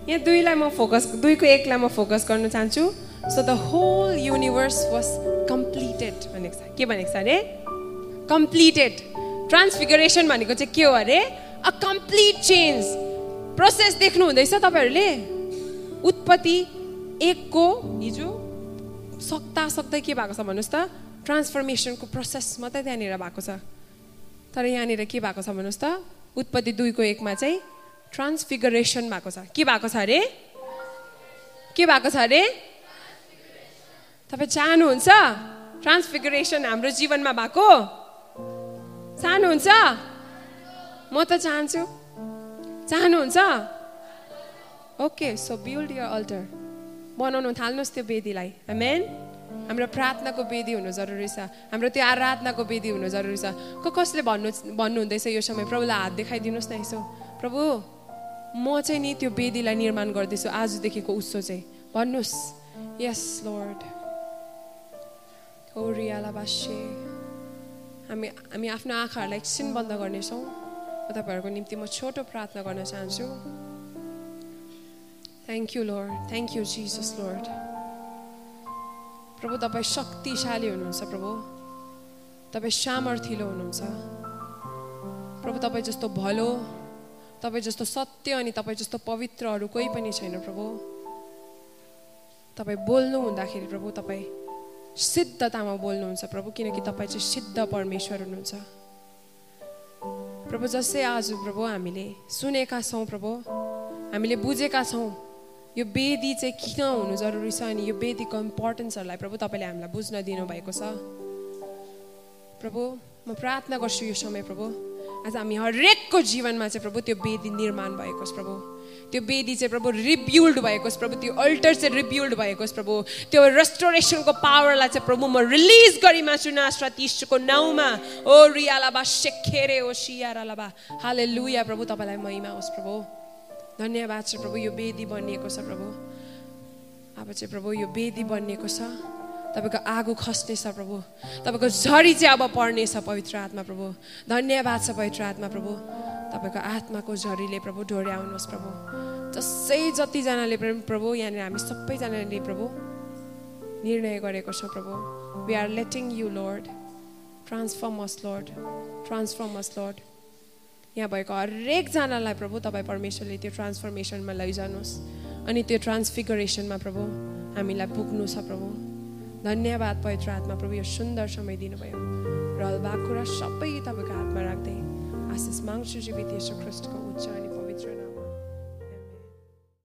यहाँ दुईलाई म फोकस दुईको एकलाई म फोकस गर्न चाहन्छु। So the whole universe was completed भनेको छ। के भनेको छ अरे? कम्प्लिटेड ट्रान्सफिगरेसन भनेको चाहिँ के हो अरे? अ कम्प्लिट चेन्ज प्रोसेस देख्नु हुँदैछ तपाईँहरूले? उत्पत्ति एकको हिजो सक्दा सक्दै के भएको छ भन्नुहोस् त? ट्रान्सफर्मेसनको प्रोसेस मात्रै त्यहाँनिर भएको छ। तर यहाँनिर के भएको छ भन्नुहोस् त? उत्पत्ति दुईको एकमा चाहिँ ट्रान्सफिगरेसन भएको छ। के भएको छ अरे? के भएको छ अरे? तपाईँ चाहनुहुन्छ ट्रान्सफिगरेसन हाम्रो जीवनमा भएको? चाहनुहुन्छ म त चाहन्छु। चाहनुहुन्छ okay so build your altar बनाउनु थाल्नुहोस् त्यो वेदीलाई। मेन हाम्रो प्रार्थनाको वेदी हुनु जरुरी छ। हाम्रो त्यो आराधनाको वेदी हुनु जरुरी छ। को कसले भन्नु भन्नुहुँदैछ यो समय? प्रभुलाई हात देखाइदिनुहोस् न यसो। प्रभु म चाहिँ नि त्यो वेदीलाई निर्माण गर्दैछु आजदेखिको उत्सव चाहिँ। भन्नुहोस्। यस लर्ड बास्ये हामी हामी आफ्नो आँखाहरूलाई एकछिन बन्द गर्नेछौँ। म तपाईँहरूको निम्ति म छोटो प्रार्थना गर्न चाहन्छु। Thank you Lord thank you Jesus Lord प्रभु तपाईँ शक्तिशाली हुनुहुन्छ प्रभु। तपाईँ सामर्थिलो हुनुहुन्छ। प्रभु तपाईँ जस्तो भलो तपाईँ जस्तो सत्य अनि तपाईँ जस्तो पवित्र अरू कोही पनि छैन प्रभु। तपाईँ बोल्नु हुँदाखेरि प्रभु तपाईँ सिद्धतामा बोल्नुहुन्छ प्रभु किनकि तपाईँ चाहिँ सिद्ध परमेश्वर हुनुहुन्छ। प्रभु जस्तै आज प्रभु हामीले सुनेका छौँ प्रभु हामीले बुझेका छौँ। यो वेदी चाहिँ किन हुनु जरुरी छ अनि यो वेदीको इम्पोर्टेन्सहरूलाई प्रभु तपाईँले हामीलाई बुझ्न दिनुभएको छ? प्रभु म प्रार्थना गर्छु यो समय प्रभु आज हामी हरेकको जीवनमा चाहिँ प्रभु त्यो वेदी निर्माण भएको छ प्रभु। त्यो वेदी चाहिँ प्रभु रिब्युल्ड भएको छ प्रभु त्यो अल्टर चाहिँ रिब्युल्ड भएको छ प्रभु। त्यो रेस्टोरेसनको पावरलाई चाहिँ प्रभु म रिलिज गरिमाछु नास्रा तिसको नाउँमा ओ रियालाबा सेखेरे ओ सियारालाबा। हाले लुया प्रभु तपाईँलाई महिमा होस् प्रभु। धन्यवाद छ प्रभु यो वेदी बनिएको छ प्रभु। अब चाहिँ प्रभु यो वेदी बनिएको छ। तपाईँको आगो खस्नेछ प्रभु। तपाईँको झरी चाहिँ अब पर्नेछ पवित्र आत्मा प्रभु। धन्यवाद छ पवित्र आत्मा प्रभु। तपाईँको आत्माको झरीले प्रभु डोर्याउनुहोस् प्रभु। जसै जतिजनाले प्रभु यहाँनिर हामी सबैजनाले प्रभु निर्णय गरेको छौँ प्रभु। We are letting you Lord transform us Lord transform us Lord यहाँ भएको हरेकजनालाई प्रभु तपाईँ परमेश्वरले त्यो ट्रान्सफर्मेसनमा लैजानुहोस् अनि त्यो ट्रान्सफिगरेसनमा प्रभु हामीलाई पुग्नु छ प्रभु धन्यवाद पवित्र आत्मा प्रभु यो सुन्दर समय दिनुभयो र भएको कुरा सबै तपाईँको हातमा राख्दै आशिष माग्छु जीवित यसो ख्रिस्टको उच्च अनि।